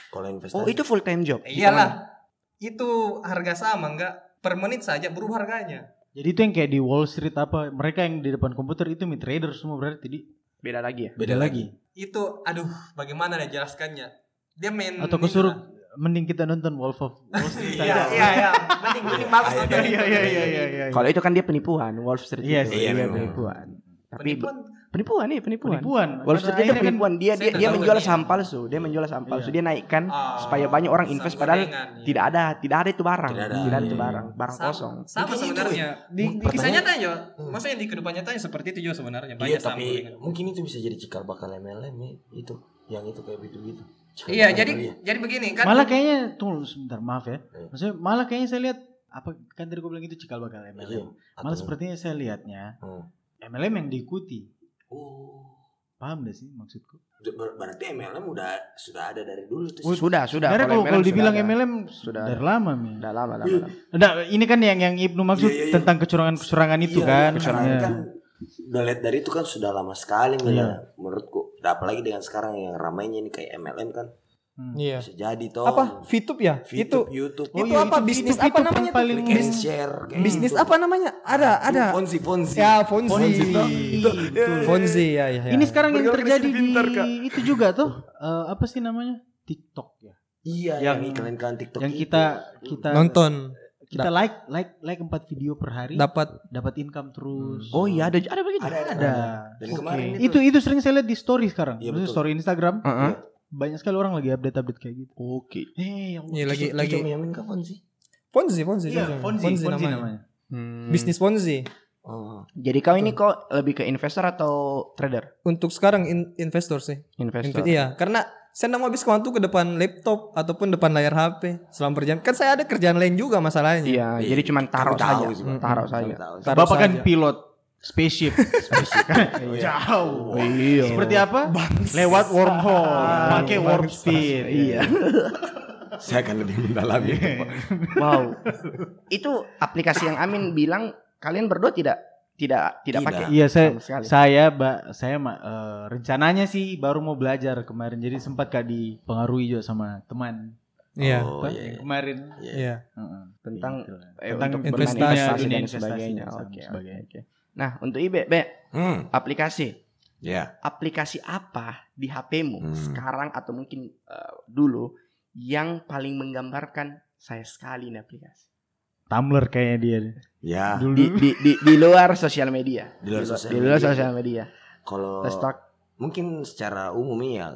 Speaker 4: Kalau investasi.
Speaker 1: Oh, itu full time job.
Speaker 3: Eh, Iyalah. Itu harga sama enggak per menit saja berubah harganya.
Speaker 2: Jadi itu yang kayak di Wall Street apa mereka yang di depan komputer itu mi trader semua berarti di
Speaker 1: Beda lagi ya.
Speaker 4: Beda lagi.
Speaker 3: Itu aduh, bagaimana ya jelaskannya? Dia main
Speaker 2: atau kesuruh mending kita nonton Wolf of Wall Street
Speaker 3: Iya,
Speaker 2: saja.
Speaker 3: iya, iya. Mending mending bagus
Speaker 4: Iya,
Speaker 3: nonton
Speaker 2: Iya iya iya iya iya.
Speaker 1: Kalau itu kan dia penipuan, Wall Street
Speaker 2: Iya
Speaker 4: iya memang.
Speaker 1: penipuan. Tapi
Speaker 3: Penipuan.
Speaker 1: penipuan nih, penipuan.
Speaker 2: penipuan.
Speaker 1: Wall
Speaker 2: Pada
Speaker 1: Street itu
Speaker 2: akhirnya kan-
Speaker 1: penipuan. Dia dia, dia menjual
Speaker 3: ini.
Speaker 1: saham palsu. Dia menjual saham palsu. Dia naikkan
Speaker 3: Ah,
Speaker 1: supaya banyak orang invest padahal
Speaker 3: iya.
Speaker 1: tidak ada tidak ada itu barang.
Speaker 4: Tidak ada.
Speaker 1: Tidak ada itu
Speaker 2: Iya.
Speaker 1: barang, barang
Speaker 3: Sama-
Speaker 1: kosong.
Speaker 3: Sama
Speaker 4: Mungkin itu,
Speaker 3: sebenarnya. Di, di kisah nyatanya, maksudnya di kehidupan nyatanya seperti itu juga sebenarnya.
Speaker 4: Iya
Speaker 3: Banyak saham
Speaker 4: tapi mungkin itu bisa jadi cikal bakal MLM ya, itu yang itu kayak gitu gitu.
Speaker 3: Iya, jadi jadi begini kan.
Speaker 2: Malah kayaknya tunggu sebentar maaf ya.
Speaker 4: Iya.
Speaker 2: Maksudnya malah kayaknya saya lihat apa kan tadi gue bilang itu cikal bakal
Speaker 4: Iya.
Speaker 2: MLM. Malah sepertinya saya lihatnya
Speaker 4: Hmm.
Speaker 2: MLM yang diikuti.
Speaker 4: Oh,
Speaker 2: Paham gak sih maksudku?
Speaker 4: ber- berarti MLM udah sudah ada dari dulu tuh.
Speaker 1: Oh, sudah, sudah.
Speaker 2: Sebenarnya kalau, kalau
Speaker 1: sudah
Speaker 2: dibilang
Speaker 1: ada.
Speaker 2: MLM
Speaker 1: Sudah
Speaker 2: dari lama mi.
Speaker 1: Udah lama, lama,
Speaker 4: Iya.
Speaker 1: lama.
Speaker 2: Nah, ini kan yang yang Ibnu maksud
Speaker 4: Iya, iya, iya.
Speaker 2: tentang kecurangan-kecurangan itu
Speaker 4: Iya,
Speaker 2: kan.
Speaker 4: kecurangan
Speaker 2: Iya.
Speaker 4: kan udah lihat dari itu kan sudah lama sekali
Speaker 2: Iya.
Speaker 4: ya, menurutku. Dan apalagi dengan sekarang yang ramainya ini kayak MLM kan
Speaker 2: Hmm.
Speaker 3: Iya.
Speaker 4: bisa jadi toh.
Speaker 3: Apa? VTube ya?
Speaker 4: YouTube,
Speaker 3: itu
Speaker 4: YouTube,
Speaker 2: Oh
Speaker 3: itu
Speaker 2: iya,
Speaker 3: apa
Speaker 2: itu
Speaker 3: bisnis
Speaker 2: VTube
Speaker 3: apa
Speaker 2: itu
Speaker 3: namanya?
Speaker 2: paling
Speaker 3: tuh?
Speaker 4: click and
Speaker 3: Bis-
Speaker 4: share kayak
Speaker 3: bisnis
Speaker 4: gitu.
Speaker 3: apa namanya? Ada, ada.
Speaker 4: Fonzi, Fonzi.
Speaker 3: Ya, Fonzi.
Speaker 4: Fonzi, toh. Itu.
Speaker 3: Fonzi ya, ya. ya.
Speaker 2: Ini sekarang yang terjadi
Speaker 4: pintar,
Speaker 2: di
Speaker 4: Kak.
Speaker 2: itu juga tuh eh, apa sih namanya? TikTok ya.
Speaker 4: Iya,
Speaker 2: Yang-
Speaker 4: yang iklan-iklan TikTok
Speaker 2: yang
Speaker 4: itu.
Speaker 2: kita kita
Speaker 3: nonton
Speaker 2: kita like like like 4 video per hari
Speaker 3: dapat
Speaker 2: dapat income terus.
Speaker 1: Oh iya, ada ada begitu.
Speaker 4: Ada, ada.
Speaker 2: Ada.
Speaker 4: Dan
Speaker 1: Oke.
Speaker 4: kemarin
Speaker 2: Itu itu sering saya lihat di story sekarang.
Speaker 4: Iya,
Speaker 2: Maksudnya
Speaker 4: betul.
Speaker 2: story Instagram
Speaker 1: Heeh.
Speaker 2: Banyak sekali orang lagi update-update kayak gitu.
Speaker 1: Oke.
Speaker 2: Eh, yang
Speaker 3: Iya, lagi lagi
Speaker 4: Miamin kapan sih?
Speaker 3: Fonzi, Fonzi,
Speaker 2: Iya,
Speaker 3: Fonzi,
Speaker 2: Fonzi, Fonzi
Speaker 3: namanya.
Speaker 2: namanya.
Speaker 1: Hmm.
Speaker 3: Bisnis Fonzi.
Speaker 4: Oh.
Speaker 1: Jadi kau ini kok lebih ke investor atau trader?
Speaker 3: Untuk sekarang in- investor sih.
Speaker 1: Investor.
Speaker 3: Inve- iya, karena saya nggak mau habis waktu ke depan laptop ataupun depan layar HP selama perjalanan. Kan saya ada kerjaan lain juga masalahnya.
Speaker 1: Iya,
Speaker 4: Iya.
Speaker 1: jadi cuma taruh
Speaker 4: Kami tahu
Speaker 1: saja. Taruh saja.
Speaker 3: Taruh
Speaker 2: Bapak kan pilot spaceship. Jauh.
Speaker 1: Iya.
Speaker 2: Seperti apa? Lewat wormhole, pakai warp speed.
Speaker 1: Iya.
Speaker 4: Saya akan lebih mendalami.
Speaker 1: Wow. Itu aplikasi yang Amin bilang kalian berdua tidak tidak tidak
Speaker 4: Tidak.
Speaker 1: pakai.
Speaker 2: Iya, saya saya Mbak, saya ma- eh, rencananya sih baru mau belajar kemarin. Jadi sempat kak dipengaruhi juga sama teman
Speaker 3: Iya.
Speaker 4: Oh, iya,
Speaker 2: yang
Speaker 4: iya.
Speaker 2: kemarin.
Speaker 3: Iya.
Speaker 2: Heeh.
Speaker 1: tentang
Speaker 2: Gitu.
Speaker 1: eh,
Speaker 2: Tentang
Speaker 3: investasi,
Speaker 1: investasi dan
Speaker 2: investasi
Speaker 1: sebagainya.
Speaker 2: dan
Speaker 1: Oke,
Speaker 2: sebagainya.
Speaker 1: oke, oke. Nah, untuk Ibe, Be,
Speaker 4: Hmm.
Speaker 1: aplikasi.
Speaker 4: Ya.
Speaker 1: Aplikasi apa di HP-mu
Speaker 4: Hmm.
Speaker 1: sekarang atau mungkin eh, dulu yang paling menggambarkan saya sekali ini aplikasi?
Speaker 2: Tumblr kayaknya dia.
Speaker 4: Ya.
Speaker 2: Dulu.
Speaker 1: Di, di, di, di luar sosial media.
Speaker 4: Di luar sosial
Speaker 1: di luar
Speaker 4: media.
Speaker 1: sosial media.
Speaker 4: Kalau mungkin secara umum ya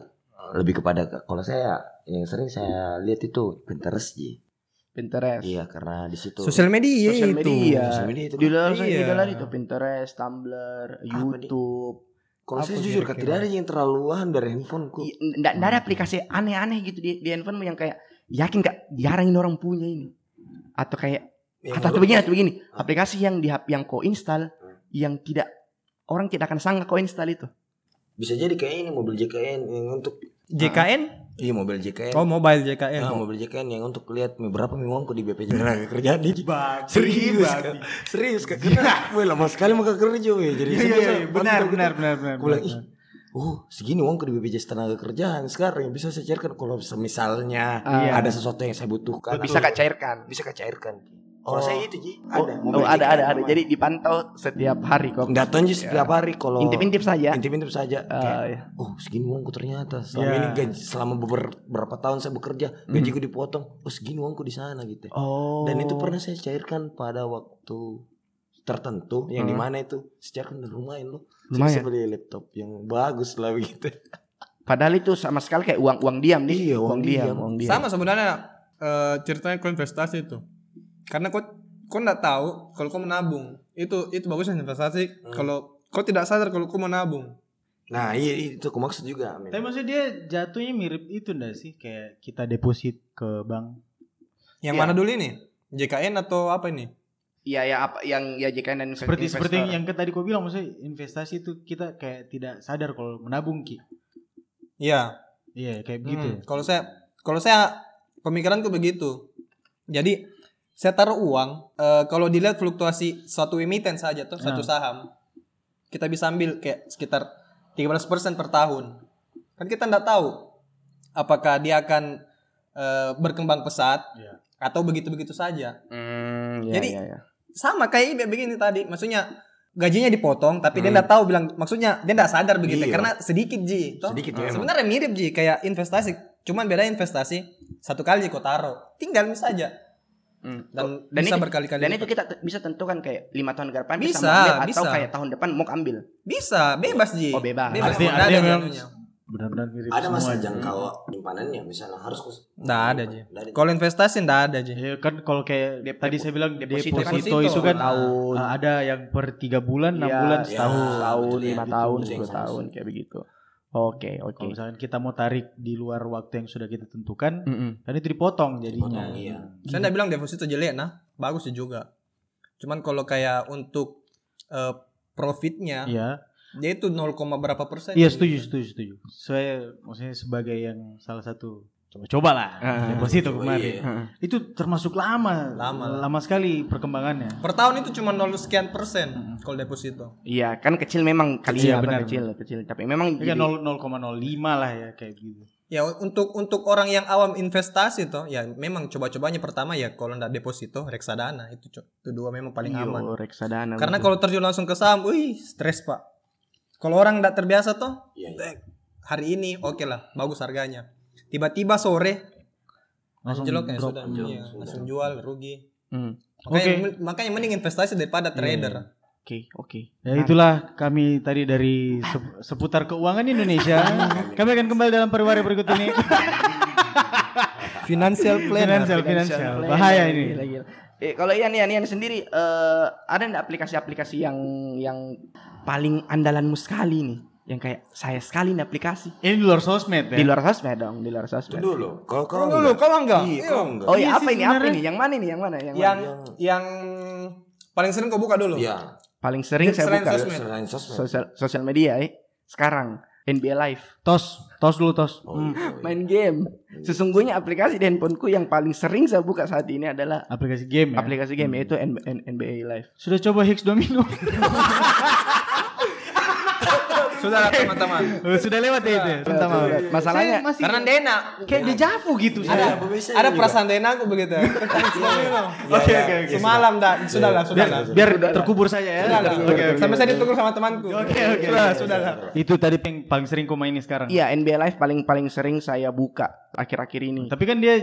Speaker 4: lebih kepada kalau saya yang sering saya lihat itu Pinterest Ji.
Speaker 1: Pinterest.
Speaker 4: Iya, karena di situ
Speaker 3: Sosial media
Speaker 1: Sosial
Speaker 3: itu.
Speaker 1: media.
Speaker 4: Sosial media itu.
Speaker 1: Di luar
Speaker 3: Iya.
Speaker 1: di luar itu Pinterest, Tumblr, YouTube.
Speaker 4: Kalau saya
Speaker 3: Apa
Speaker 4: jujur
Speaker 3: kira-kira?
Speaker 4: tidak ada yang terlalu wahan dari handphoneku.
Speaker 1: I- Nggak nggak ada aplikasi aneh-aneh gitu di, di handphone yang kayak yakin gak jarang ini orang punya ini atau kayak
Speaker 4: Yang
Speaker 1: atau, atau begini atau begini aplikasi yang di HP yang kau install yang tidak orang tidak akan sangka kau install itu
Speaker 4: bisa jadi kayak ini mobil JKN yang untuk
Speaker 3: JKN?
Speaker 4: Iya mobil JKN.
Speaker 3: Oh, mobile JKN.
Speaker 4: Ah, mobil JKN yang untuk lihat berapa nih uangku di BPJS tenaga kerjaan di serius Kak. serius Kak. karena gue lama sekali mau ke kerja weh. Jadi
Speaker 2: Iya, iya, iya, benar, benar, benar, benar, benar.
Speaker 4: ih Oh segini uangku di BPJS tenaga kerjaan. Sekarang yang bisa saya cairkan. Kalau misalnya
Speaker 1: Ah.
Speaker 4: ada sesuatu yang saya butuhkan
Speaker 1: bisa
Speaker 4: atau-
Speaker 1: kak cairkan.
Speaker 4: Bisa kak cairkan kalau
Speaker 1: Oh.
Speaker 4: saya itu Ji
Speaker 1: oh,
Speaker 4: ada
Speaker 1: oh, ada ada ada jadi dipantau setiap hari kok
Speaker 4: tahu Ji setiap hari kalau
Speaker 1: intip-intip saja
Speaker 4: intip-intip saja Kayak,
Speaker 1: iya.
Speaker 4: oh segini uangku ternyata selama
Speaker 2: Ya.
Speaker 4: ini gaji selama beber- beberapa tahun saya bekerja
Speaker 1: Hmm.
Speaker 4: gajiku dipotong oh segini uangku di sana gitu
Speaker 1: oh
Speaker 4: dan itu pernah saya cairkan pada waktu tertentu yang
Speaker 1: Hmm.
Speaker 4: di mana itu saya cairkan dan lumayan loh
Speaker 1: Lumayan.
Speaker 4: saya beli laptop yang bagus lah begitu
Speaker 1: padahal itu sama sekali kayak uang uang diam nih
Speaker 4: Iya, uang diam.
Speaker 1: uang diam
Speaker 3: Sama sebenarnya eh, ceritanya investasi itu. Karena kau kau nggak tahu kalau kau menabung. Itu itu bagusnya investasi
Speaker 4: Hmm.
Speaker 3: kalau kau tidak sadar kalau kau menabung.
Speaker 4: nah iya itu aku maksud juga Amin.
Speaker 2: Tapi maksudnya dia jatuhnya mirip itu enggak sih? Kayak kita deposit ke bank.
Speaker 3: Yang
Speaker 1: Iya.
Speaker 3: mana dulu ini? JKN atau apa ini?
Speaker 1: Iya ya apa yang ya JKN dan
Speaker 2: Seperti seperti yang ke tadi kau bilang maksudnya investasi itu kita kayak tidak sadar kalau menabung ki.
Speaker 3: Iya.
Speaker 2: Iya, kayak begitu.
Speaker 3: Hmm, Kalau saya kalau saya pemikiranku begitu. Jadi saya taruh uang eh, kalau dilihat fluktuasi suatu emiten saja tuh satu
Speaker 2: Nah.
Speaker 3: saham kita bisa ambil kayak sekitar 13% per tahun. Kan kita nggak tahu apakah dia akan eh, berkembang pesat
Speaker 2: Iya.
Speaker 3: atau begitu-begitu saja.
Speaker 1: Hmm, ya,
Speaker 3: Jadi,
Speaker 1: ya, ya.
Speaker 3: Sama kayak begini tadi, maksudnya gajinya dipotong tapi dia
Speaker 4: Hmm.
Speaker 3: nggak tahu bilang maksudnya dia nggak sadar begitu
Speaker 4: Iya.
Speaker 3: karena sedikit ji. Toh,
Speaker 4: sedikit ya.
Speaker 3: Sebenarnya mirip Ji kayak investasi. Cuman beda investasi satu kali kau taruh, tinggal saja
Speaker 1: Hmm.
Speaker 3: dan,
Speaker 1: Dan
Speaker 3: bisa
Speaker 1: itu-
Speaker 3: berkali-kali.
Speaker 1: Dan itu kita bisa tentukan kayak lima tahun ke depan
Speaker 3: Bisa,
Speaker 1: ambil atau
Speaker 3: bisa.
Speaker 1: kayak tahun depan mau ambil.
Speaker 3: bisa bebas ji.
Speaker 1: Oh, bebas.
Speaker 2: Artinya-
Speaker 3: Nggak ada ji
Speaker 2: memang-. Benar-benar mirip
Speaker 4: Ada
Speaker 2: semua
Speaker 4: masa
Speaker 2: aja.
Speaker 4: jangkau penyimpanannya misalnya harus kus.
Speaker 3: Nggak ada
Speaker 4: ada.
Speaker 3: Kalau investasi nggak ada ji.
Speaker 2: Ya kan kalau kayak
Speaker 1: Dep-
Speaker 2: tadi saya bilang
Speaker 1: deposito
Speaker 2: deposito,
Speaker 3: kan
Speaker 2: itu kan
Speaker 1: tahun.
Speaker 2: uh, ada yang per tiga bulan, enam
Speaker 1: Iya,
Speaker 2: bulan,
Speaker 1: iya.
Speaker 2: setahun.
Speaker 4: ya,
Speaker 1: lima tahun,
Speaker 4: Itu yang
Speaker 1: sepuluh tahun kayak begitu. Oke, oke.
Speaker 2: Kalau misalkan kita mau tarik di luar waktu yang sudah kita tentukan,
Speaker 1: Mm-mm.
Speaker 2: kan itu dipotong jadinya.
Speaker 4: Dipotong, iya.
Speaker 3: Saya nggak bilang deposito jelek nah, bagus juga. Cuman kalau kayak untuk eh, profitnya,
Speaker 2: Iya.
Speaker 3: dia itu 0, berapa persen?
Speaker 2: Iya setuju, setuju, setuju. Saya maksudnya sebagai yang salah satu coba-coba lah
Speaker 1: Ah.
Speaker 2: deposito
Speaker 4: Oh,
Speaker 2: kemarin.
Speaker 4: iya.
Speaker 2: Itu termasuk lama,
Speaker 3: Lama.
Speaker 2: lama sekali perkembangannya.
Speaker 3: Per tahun itu cuma 0 sekian persen kalau deposito.
Speaker 1: Iya, kan kecil memang kali
Speaker 2: Iya, benar,
Speaker 1: kecil, kecil. Tapi memang
Speaker 2: Ya
Speaker 1: jadi-
Speaker 2: 0 0,05 lah ya kayak gitu.
Speaker 3: Ya untuk untuk orang yang awam investasi toh, ya memang coba-cobanya pertama ya kalau ndak deposito reksadana itu itu dua memang paling
Speaker 1: Iyo,
Speaker 3: aman.
Speaker 1: reksadana.
Speaker 3: Karena
Speaker 1: betul.
Speaker 3: kalau terjun langsung ke saham, wih stres pak. Kalau orang ndak terbiasa toh,
Speaker 4: Iya, iya.
Speaker 3: eh, hari ini oke lah bagus harganya. Tiba-tiba sore
Speaker 2: Langsung
Speaker 3: anjlok ya sudah, iya,
Speaker 4: sudah.
Speaker 3: langsung jual rugi.
Speaker 1: Hmm,
Speaker 3: Makanya,
Speaker 2: Oke.
Speaker 3: men- makanya mending investasi daripada trader.
Speaker 1: Oke, oke.
Speaker 2: Ya itulah kami tadi dari sep- seputar keuangan Indonesia. kami akan kembali dalam periwari berikut ini.
Speaker 3: Financial
Speaker 2: Financial, financial. Bahaya ini.
Speaker 1: Gila, gila. Eh, kalau Ian, Ian, Ian sendiri eh, ada aplikasi-aplikasi yang yang paling andalanmu sekali nih? Yang kayak saya sekali nih aplikasi.
Speaker 2: Ini di luar sosmed ya.
Speaker 1: Di luar sosmed dong, di luar
Speaker 4: Itu
Speaker 1: sosmed.
Speaker 4: dulu. Kalau
Speaker 3: Kalau
Speaker 4: kau
Speaker 3: dulu, kalau enggak?
Speaker 4: Iya, kau enggak.
Speaker 1: Oh iya,
Speaker 2: Iya
Speaker 1: apa ini? Apa ini? Yang mana ini? Yang mana? Yang,
Speaker 3: Yang
Speaker 1: mana?
Speaker 3: yang paling sering kau buka dulu.
Speaker 4: Iya.
Speaker 1: paling sering saya
Speaker 3: Selain
Speaker 1: buka
Speaker 3: sosmed.
Speaker 4: Selain sosmed.
Speaker 1: sosial sosial media eh. Sekarang NBA Live.
Speaker 2: Tos, tos dulu tos.
Speaker 4: Oh,
Speaker 2: Hmm.
Speaker 4: iya, iya.
Speaker 1: Main game. Sesungguhnya aplikasi di handphoneku yang paling sering saya buka saat ini adalah
Speaker 2: Aplikasi game ya.
Speaker 1: aplikasi game yaitu N- N- NBA Live.
Speaker 2: Sudah coba Higgs Domino?
Speaker 3: Sudah lah, teman-teman.
Speaker 2: Oh, Sudah lewat ya itu. ya? Maaf.
Speaker 1: Masalahnya
Speaker 2: masih
Speaker 3: Karena Dena
Speaker 2: kayak dejavu gitu.
Speaker 3: ada
Speaker 2: saya.
Speaker 3: ada perasaan Dena aku begitu.
Speaker 2: Oke oke oke.
Speaker 3: Semalam dah, sudah lah, sudah lah.
Speaker 2: Biar terkubur saja ya.
Speaker 3: Sudah.
Speaker 2: Oke oke.
Speaker 3: Sampai saya ditegur sama temanku.
Speaker 2: Oke oke.
Speaker 3: Sudah, sudah lah.
Speaker 2: Itu tadi paling sering kau mainin sekarang.
Speaker 1: Iya NBA Live paling paling sering saya buka akhir-akhir ini.
Speaker 2: Tapi kan dia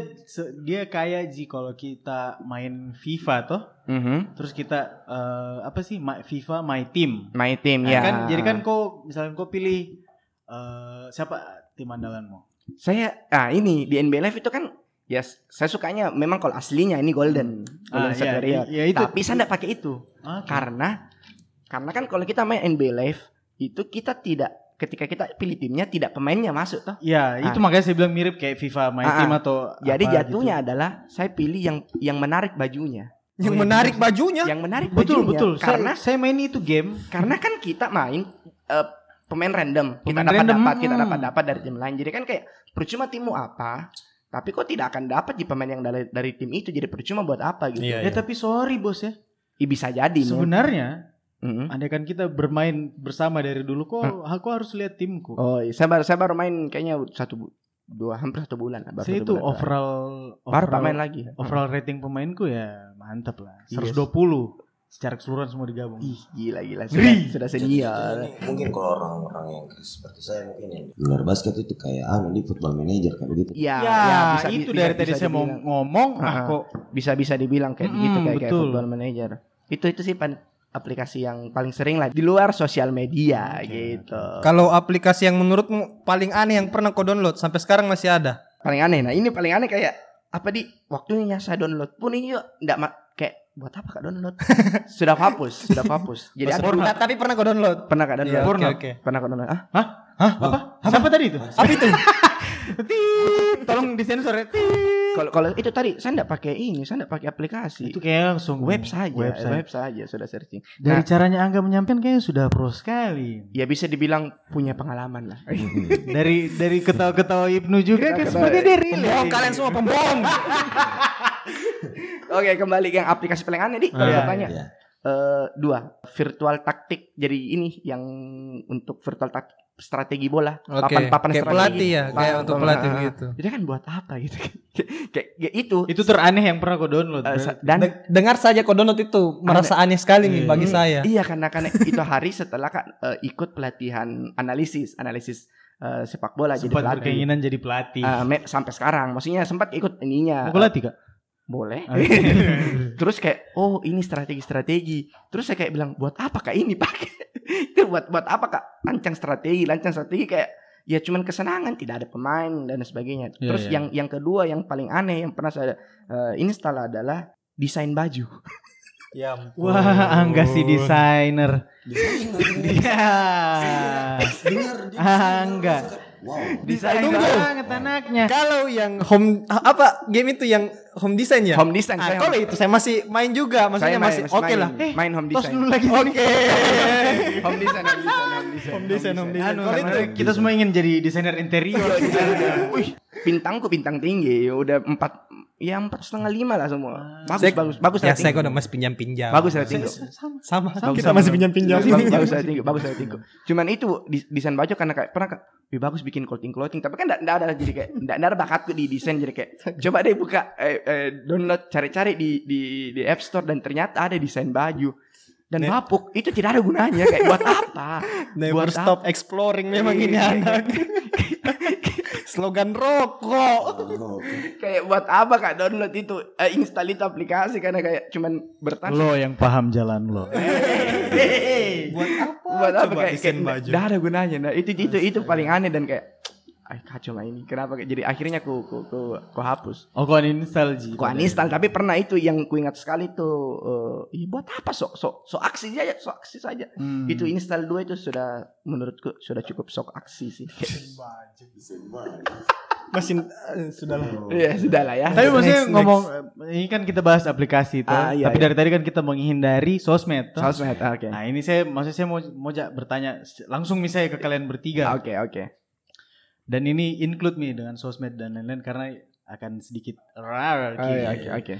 Speaker 2: dia kayak Ji kalau kita main FIFA toh,
Speaker 1: Mhm.
Speaker 2: terus kita eh, apa sih ma- FIFA My Team.
Speaker 1: My team
Speaker 2: Nah,
Speaker 1: ya.
Speaker 2: kan jadi kan kau misalnya kau pilih eh, siapa tim andalanmu?
Speaker 1: saya ah ini di NBA Live itu kan ya s- saya sukanya memang kalau aslinya ini golden. Golden
Speaker 2: Ah,
Speaker 1: State
Speaker 2: iya,
Speaker 1: Warriors.
Speaker 2: iya, itu.
Speaker 1: Tapi saya enggak pakai itu.
Speaker 2: Oke.
Speaker 1: Karena karena kan kalau kita main NBA Live itu kita tidak ketika kita pilih timnya tidak pemainnya masuk toh.
Speaker 2: Ya, itu
Speaker 1: Ah.
Speaker 2: makanya saya bilang mirip kayak FIFA My
Speaker 1: Ah,
Speaker 2: Team
Speaker 1: ah.
Speaker 2: atau
Speaker 1: Jadi
Speaker 2: apa
Speaker 1: jatuhnya
Speaker 2: gitu.
Speaker 1: adalah saya pilih yang yang menarik bajunya.
Speaker 3: Yang
Speaker 2: Oh, iya,
Speaker 3: menarik bajunya.
Speaker 1: Yang menarik
Speaker 2: Betul
Speaker 1: bajunya.
Speaker 2: betul.
Speaker 1: Karena
Speaker 2: saya, saya main itu game.
Speaker 1: karena kan kita main eh, pemain random kita
Speaker 2: Pemain
Speaker 1: dapat
Speaker 2: random,
Speaker 1: dapat kita dapat dapat dari tim lain jadi kan kayak percuma timmu apa tapi kok tidak akan dapat di pemain yang dari dari tim itu jadi percuma buat apa gitu
Speaker 3: Iya,
Speaker 2: Ya tapi sorry bos ya.
Speaker 1: Ih, bisa jadi nih
Speaker 2: Sebenarnya
Speaker 1: Mm-mm.
Speaker 2: andai kan kita bermain bersama dari dulu kok aku harus lihat timku.
Speaker 1: oh iya. saya baru saya baru main kayaknya satu bu- dua hampir satu bulan lah, baru
Speaker 2: saya
Speaker 1: satu
Speaker 2: itu
Speaker 1: bulan.
Speaker 2: overall
Speaker 1: baru
Speaker 2: overall,
Speaker 1: main lagi
Speaker 2: overall rating pemainku ya mantap lah.
Speaker 1: Yes.
Speaker 2: 120 secara keseluruhan semua digabung.
Speaker 1: Ih, gila gila sudah, sudah
Speaker 4: Jadi-
Speaker 1: senior
Speaker 4: jadi mungkin kalau orang-orang yang seperti saya mungkin yang di luar basket itu kayak ah ini football manager kayak begitu.
Speaker 1: Iya,
Speaker 2: Ya,
Speaker 1: ya, bisa,
Speaker 2: itu
Speaker 1: bisa-
Speaker 2: dari
Speaker 1: bisa
Speaker 2: tadi saya mau
Speaker 1: dibilang.
Speaker 2: ngomong ah
Speaker 1: Ah,
Speaker 2: kok
Speaker 1: bisa bisa dibilang kayak
Speaker 2: Mm-mm,
Speaker 1: begitu kayak, kayak football manager itu itu sih pan aplikasi yang paling sering lah di luar sosial media
Speaker 2: Oke,
Speaker 1: gitu
Speaker 3: Kalau aplikasi yang menurutmu paling aneh yang pernah kau download sampai sekarang masih ada?
Speaker 1: paling aneh nah ini paling aneh kayak apa di waktunya saya download pun ini yuk nggak ma- kayak buat apa kak download sudah hapus sudah hapus jadi ada
Speaker 3: Ta- tapi pernah kau download?
Speaker 1: pernah kak download
Speaker 3: oke,
Speaker 1: Pernah.
Speaker 3: oke.
Speaker 1: pernah kak download ah
Speaker 2: Hah? Apa? Siapa tadi itu?
Speaker 3: Apa itu?
Speaker 2: Tit, tolong disensor ya.
Speaker 1: Kalau kalau itu tadi saya nggak pakai ini saya nggak pakai aplikasi
Speaker 2: Itu kayak langsung
Speaker 1: web saja
Speaker 2: Web
Speaker 1: web,
Speaker 2: saja.
Speaker 1: saja sudah searching
Speaker 2: Dari
Speaker 1: Nah,
Speaker 2: caranya Angga menyampaikan kayaknya sudah pro sekali.
Speaker 1: ya bisa dibilang punya pengalaman lah
Speaker 2: dari dari ketawa-ketawa Ibnu juga kan seperti relate.
Speaker 3: Pembohong kalian semua pembohong.
Speaker 1: Oke kembali ke yang aplikasi paling aneh di kalau
Speaker 2: Iya,
Speaker 1: bertanya
Speaker 4: iya.
Speaker 1: Eh, dua virtual taktik jadi ini yang untuk virtual taktik strategi bola
Speaker 3: Oke,
Speaker 1: papan papan
Speaker 3: kayak
Speaker 1: strategi
Speaker 3: pelatih ya, kayak
Speaker 1: Papan-
Speaker 3: untuk
Speaker 1: papan-
Speaker 3: pelatih
Speaker 1: ah, ah.
Speaker 3: gitu.
Speaker 1: itu kan buat apa gitu kayak kayak itu
Speaker 2: Itu teraneh yang pernah kau download.
Speaker 1: Sa- dan
Speaker 3: De- dengar saja kau download itu merasa aneh sekali nih
Speaker 2: Iya.
Speaker 3: bagi saya.
Speaker 1: iya karena karena itu hari setelah kan eh, ikut pelatihan analisis analisis eh, sepak bola jadi
Speaker 2: Sempat
Speaker 1: pelatih.
Speaker 2: berkeinginan jadi pelatih.
Speaker 1: Eh, me- sampai sekarang, maksudnya sempat ikut ininya.
Speaker 2: Mau pelatih kak?
Speaker 1: boleh.
Speaker 2: Ah.
Speaker 1: Terus kayak oh ini strategi-strategi. Terus saya kayak bilang buat apa kak ini pakai? itu buat buat apa kak? Lancang strategi, lancang strategi kayak ya cuman kesenangan, tidak ada pemain dan sebagainya.
Speaker 2: Iya,
Speaker 1: Terus
Speaker 2: iya.
Speaker 1: yang yang kedua yang paling aneh yang pernah saya eh, install adalah desain baju.
Speaker 3: Ya
Speaker 2: Wah, Angga si desainer. Iya.
Speaker 4: Dengar,
Speaker 2: Angga.
Speaker 4: Wow.
Speaker 2: Desain
Speaker 3: Tunggu.
Speaker 2: banget anaknya.
Speaker 3: Kalau yang home apa game itu yang home design ya?
Speaker 1: Home design
Speaker 3: Ah, kalau itu saya masih main juga, maksudnya
Speaker 1: saya
Speaker 3: masih oke lah.
Speaker 1: main, main home
Speaker 2: Tos
Speaker 1: design.
Speaker 2: dulu lagi.
Speaker 3: Oke.
Speaker 1: home design, home design, home design.
Speaker 3: Home design, home design.
Speaker 2: Anu,
Speaker 3: Kalau itu-
Speaker 2: kita semua ingin jadi desainer interior.
Speaker 1: Wih, bintangku bintang tinggi, udah empat, ya empat setengah lima lah semua. Bagus,
Speaker 3: Saya-
Speaker 1: bagus, bagus.
Speaker 3: Ya saya kok udah masih pinjam-pinjam.
Speaker 1: Bagus rating.
Speaker 3: Sama,
Speaker 1: Bagus,
Speaker 3: kita
Speaker 1: sama.
Speaker 3: masih pinjam-pinjam.
Speaker 1: Bagus, bagus rating, bagus rating. Cuman itu di- desain baju karena kayak pernah wih bagus bikin clothing clothing, tapi kan enggak ada jadi kayak enggak ada bakatku di desain jadi kayak coba deh buka eh, eh, download cari-cari di di di App Store dan ternyata ada desain baju dan bapuk itu tidak ada gunanya kayak buat apa?
Speaker 3: Never
Speaker 1: Buat
Speaker 3: stop exploring memang ini anak. Slogan rokok.
Speaker 4: Oh,
Speaker 1: kayak buat apa kak download itu eh, install itu aplikasi karena kayak cuman bertahan
Speaker 2: lo yang paham jalan lo.
Speaker 3: Buat apa?
Speaker 1: buat apa
Speaker 3: Coba
Speaker 1: kayak, kayak
Speaker 3: baju.
Speaker 1: nggak ada gunanya nah itu itu itu paling aneh dan kayak ay kacau lah ini kenapa kayak jadi akhirnya ku ku ku, ku hapus
Speaker 2: Oh, kau uninstall Ji.
Speaker 1: ku uninstall tapi pernah itu yang ku ingat sekali tuh eh, ih buat apa sok sok sok aksi aja sok aksi saja
Speaker 2: Hmm.
Speaker 1: itu install dua itu sudah menurutku sudah cukup sok aksi sih
Speaker 3: Masih eh, sudah lah.
Speaker 1: ya sudah lah ya
Speaker 2: Tapi maksudnya
Speaker 3: Next,
Speaker 2: ngomong eh, ini kan kita bahas aplikasi tuh.
Speaker 1: Ah, iya,
Speaker 2: tapi
Speaker 1: iya.
Speaker 2: dari tadi kan kita menghindari sosmed. toh.
Speaker 1: sosmed oke
Speaker 2: Nah, ini saya maksudnya saya mau mau bertanya langsung misalnya ke kalian bertiga.
Speaker 1: oke oke
Speaker 2: Dan ini include nih dengan sosmed dan lain-lain karena akan sedikit rar.
Speaker 1: Oh, iya, oke oke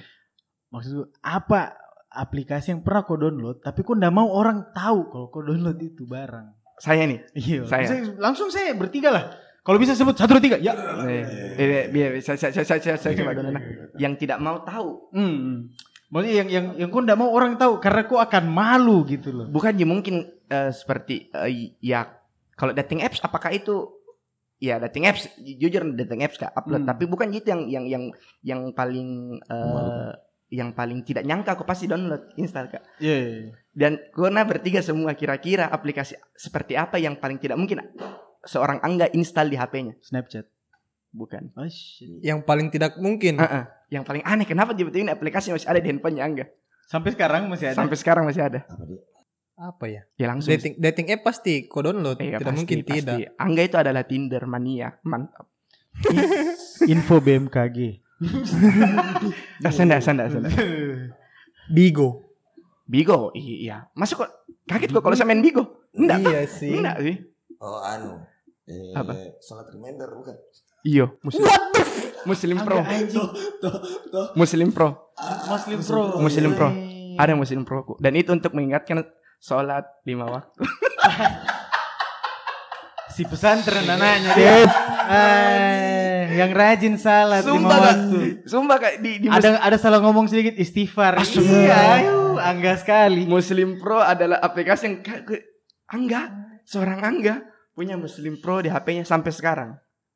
Speaker 2: Maksudku apa aplikasi yang pernah kau download tapi kau ndak mau orang tahu kalau kau download itu barang.
Speaker 1: saya nih
Speaker 2: Iya.
Speaker 1: Saya.
Speaker 2: Langsung saya bertiga lah. Kalau bisa sebut satu dua tiga. Ya.
Speaker 1: Eh, eh, biar saya saya saya saya, saya coba dulu yang tidak mau tahu
Speaker 2: Hmm. Maksudnya yang yang yang kau ndak mau orang tahu karena kau akan malu gitu loh.
Speaker 1: bukan ya mungkin eh, seperti eh, ya kalau dating apps apakah itu ya dating apps ju- jujur dating apps kak upload
Speaker 2: Hmm.
Speaker 1: tapi bukan gitu yang yang yang yang paling eh, yang paling tidak nyangka aku pasti download install kak
Speaker 2: Iya. iya, iya.
Speaker 1: dan karena bertiga semua kira-kira aplikasi seperti apa yang paling tidak mungkin seorang angga install di HP-nya
Speaker 2: Snapchat.
Speaker 1: bukan
Speaker 2: Oh, shit.
Speaker 3: Yang paling tidak mungkin.
Speaker 1: Heeh. yang paling aneh kenapa tiba-tiba ini aplikasi masih ada di handphonenya angga
Speaker 2: Sampai sekarang masih ada.
Speaker 1: sampai sekarang masih ada
Speaker 4: Apa dia?
Speaker 3: Apa ya?
Speaker 1: ya langsung
Speaker 3: Dating dating app pasti kau download.
Speaker 1: Iya,
Speaker 3: tidak
Speaker 1: pasti,
Speaker 3: mungkin
Speaker 1: pasti.
Speaker 3: tidak.
Speaker 1: Angga itu adalah Tinder mania mantap
Speaker 2: Info BMKG.
Speaker 1: Ah, senda senda senda
Speaker 3: Bigo.
Speaker 1: Bigo iya masuk kok kaget kok kalau saya main Bigo enggak
Speaker 3: Iya sih.
Speaker 1: enggak sih
Speaker 4: Oh, anu. Eh,
Speaker 1: Apa?
Speaker 4: Salat reminder bukan?
Speaker 1: iya muslim muslim pro
Speaker 2: Anjing.
Speaker 1: muslim pro
Speaker 2: Muslim Pro.
Speaker 1: Muslim Pro. ada muslim pro dan itu untuk mengingatkan sholat lima waktu
Speaker 2: Si pesantren anaknya dia. Eh, yang rajin salat lima
Speaker 1: sumpah kak
Speaker 2: waktu.
Speaker 1: sumpah kak di, di
Speaker 2: Ada ada salah ngomong sedikit istighfar.
Speaker 1: Ah,
Speaker 2: iya, ayo, angga sekali.
Speaker 1: muslim pro adalah aplikasi yang angga seorang angga punya muslim pro di HP-nya sampai sekarang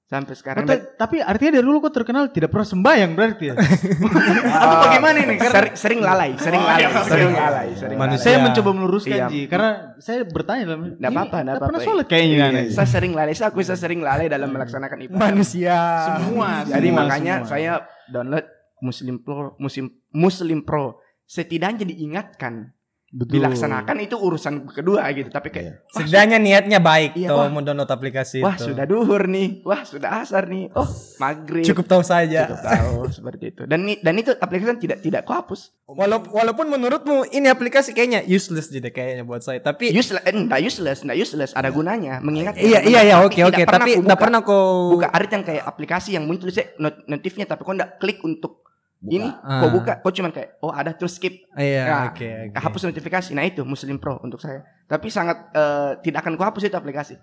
Speaker 1: sampai sekarang
Speaker 2: Oh, ta- tapi artinya dari dulu kok terkenal tidak pernah sembahyang berarti ya?
Speaker 1: Atau bagaimana ini? Sering, sering lalai, sering
Speaker 2: Oh,
Speaker 1: lalai,
Speaker 2: iya,
Speaker 1: sering
Speaker 2: iya.
Speaker 1: lalai, sering
Speaker 3: Manusia.
Speaker 2: Saya
Speaker 1: lalai.
Speaker 2: mencoba meluruskan
Speaker 1: Iya.
Speaker 2: Ji, karena saya bertanya dalam
Speaker 1: Nggak
Speaker 2: ini
Speaker 1: apa-apa, nggak
Speaker 2: nggak
Speaker 1: apa-apa.
Speaker 2: pernah sholat kayaknya.
Speaker 1: Iya,
Speaker 2: aneh.
Speaker 1: saya sering lalai, saya aku saya sering lalai dalam melaksanakan ibadah.
Speaker 3: Manusia.
Speaker 2: Semua.
Speaker 1: Jadi
Speaker 2: semua,
Speaker 1: makanya
Speaker 2: semua.
Speaker 1: saya download Muslim Pro, Muslim Muslim Pro. Setidaknya diingatkan,
Speaker 2: Betul.
Speaker 1: dilaksanakan itu urusan kedua gitu. Tapi kayak,
Speaker 4: Iya.
Speaker 1: wah,
Speaker 3: Setidaknya niatnya baik
Speaker 1: Iya,
Speaker 3: tuh mau download aplikasi
Speaker 1: wah
Speaker 3: itu.
Speaker 1: sudah duhur nih, wah sudah asar nih, oh maghrib.
Speaker 3: Cukup tahu saja.
Speaker 1: Cukup tahu seperti itu. Dan dan itu aplikasi kan tidak tidak kuhapus.
Speaker 3: Walaupun walaupun menurutmu ini aplikasi kayaknya useless jadi kayaknya buat saya. Tapi
Speaker 1: Useless, eh, enggak useless, enggak useless, ada gunanya mengingat.
Speaker 3: iya iya iya oke oke tapi
Speaker 1: enggak
Speaker 3: pernah kau
Speaker 1: buka arit yang kayak aplikasi yang muncul sih not notifnya tapi kok enggak klik untuk
Speaker 4: Buka.
Speaker 1: ini
Speaker 3: Ah.
Speaker 1: kok buka kok cuman kayak oh ada terus skip
Speaker 3: Iya
Speaker 1: Ya,
Speaker 3: oke oke.
Speaker 1: hapus notifikasi nah itu Muslim Pro untuk saya tapi sangat eh, tidak akan kuhapus itu aplikasi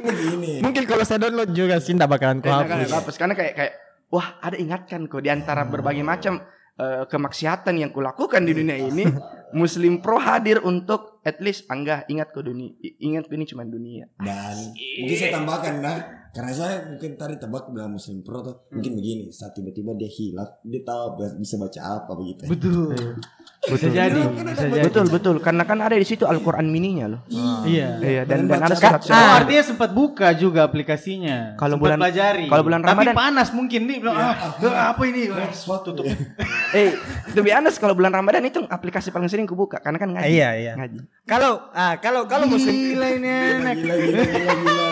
Speaker 4: Begini.
Speaker 3: Mungkin kalau saya download juga sih enggak bakalan ku
Speaker 1: Tidak akan
Speaker 3: hapus.
Speaker 1: kuhapus karena kayak kayak wah ada ingatkan kok di antara berbagai macam eh, kemaksiatan yang kulakukan di dunia ini Muslim Pro hadir untuk at least Angga ingat kok dunia ingat ini cuma dunia.
Speaker 4: Dan mungkin saya tambahkan nah, karena saya mungkin tadi tebak bilang Muslim Pro tuh mungkin begini, saat tiba-tiba dia hilaf, dia tahu bisa baca apa begitu.
Speaker 2: Betul. Bisa jadi, bisa jadi.
Speaker 1: Betul betul karena kan ada di situ Al-Qur'an mininya loh.
Speaker 2: Iya.
Speaker 1: Iya dan dan ada
Speaker 4: baca-
Speaker 1: surat
Speaker 2: Oh,
Speaker 1: surat.
Speaker 2: artinya sempat buka juga aplikasinya.
Speaker 1: Kalau bulan-
Speaker 2: pelajari.
Speaker 1: kalau bulan Ramadan-
Speaker 2: Tapi panas mungkin nih bilang ah, ah, apa ini? Ah, tutup.
Speaker 1: Eh, be honest kalau bulan Ramadan itu aplikasi paling sering kubuka karena kan ngaji.
Speaker 3: Iya, iya.
Speaker 1: Ngaji.
Speaker 3: Kalau ah kalau kalau muslim
Speaker 2: Gila ini enak.
Speaker 4: Gila, gila, gila, gila.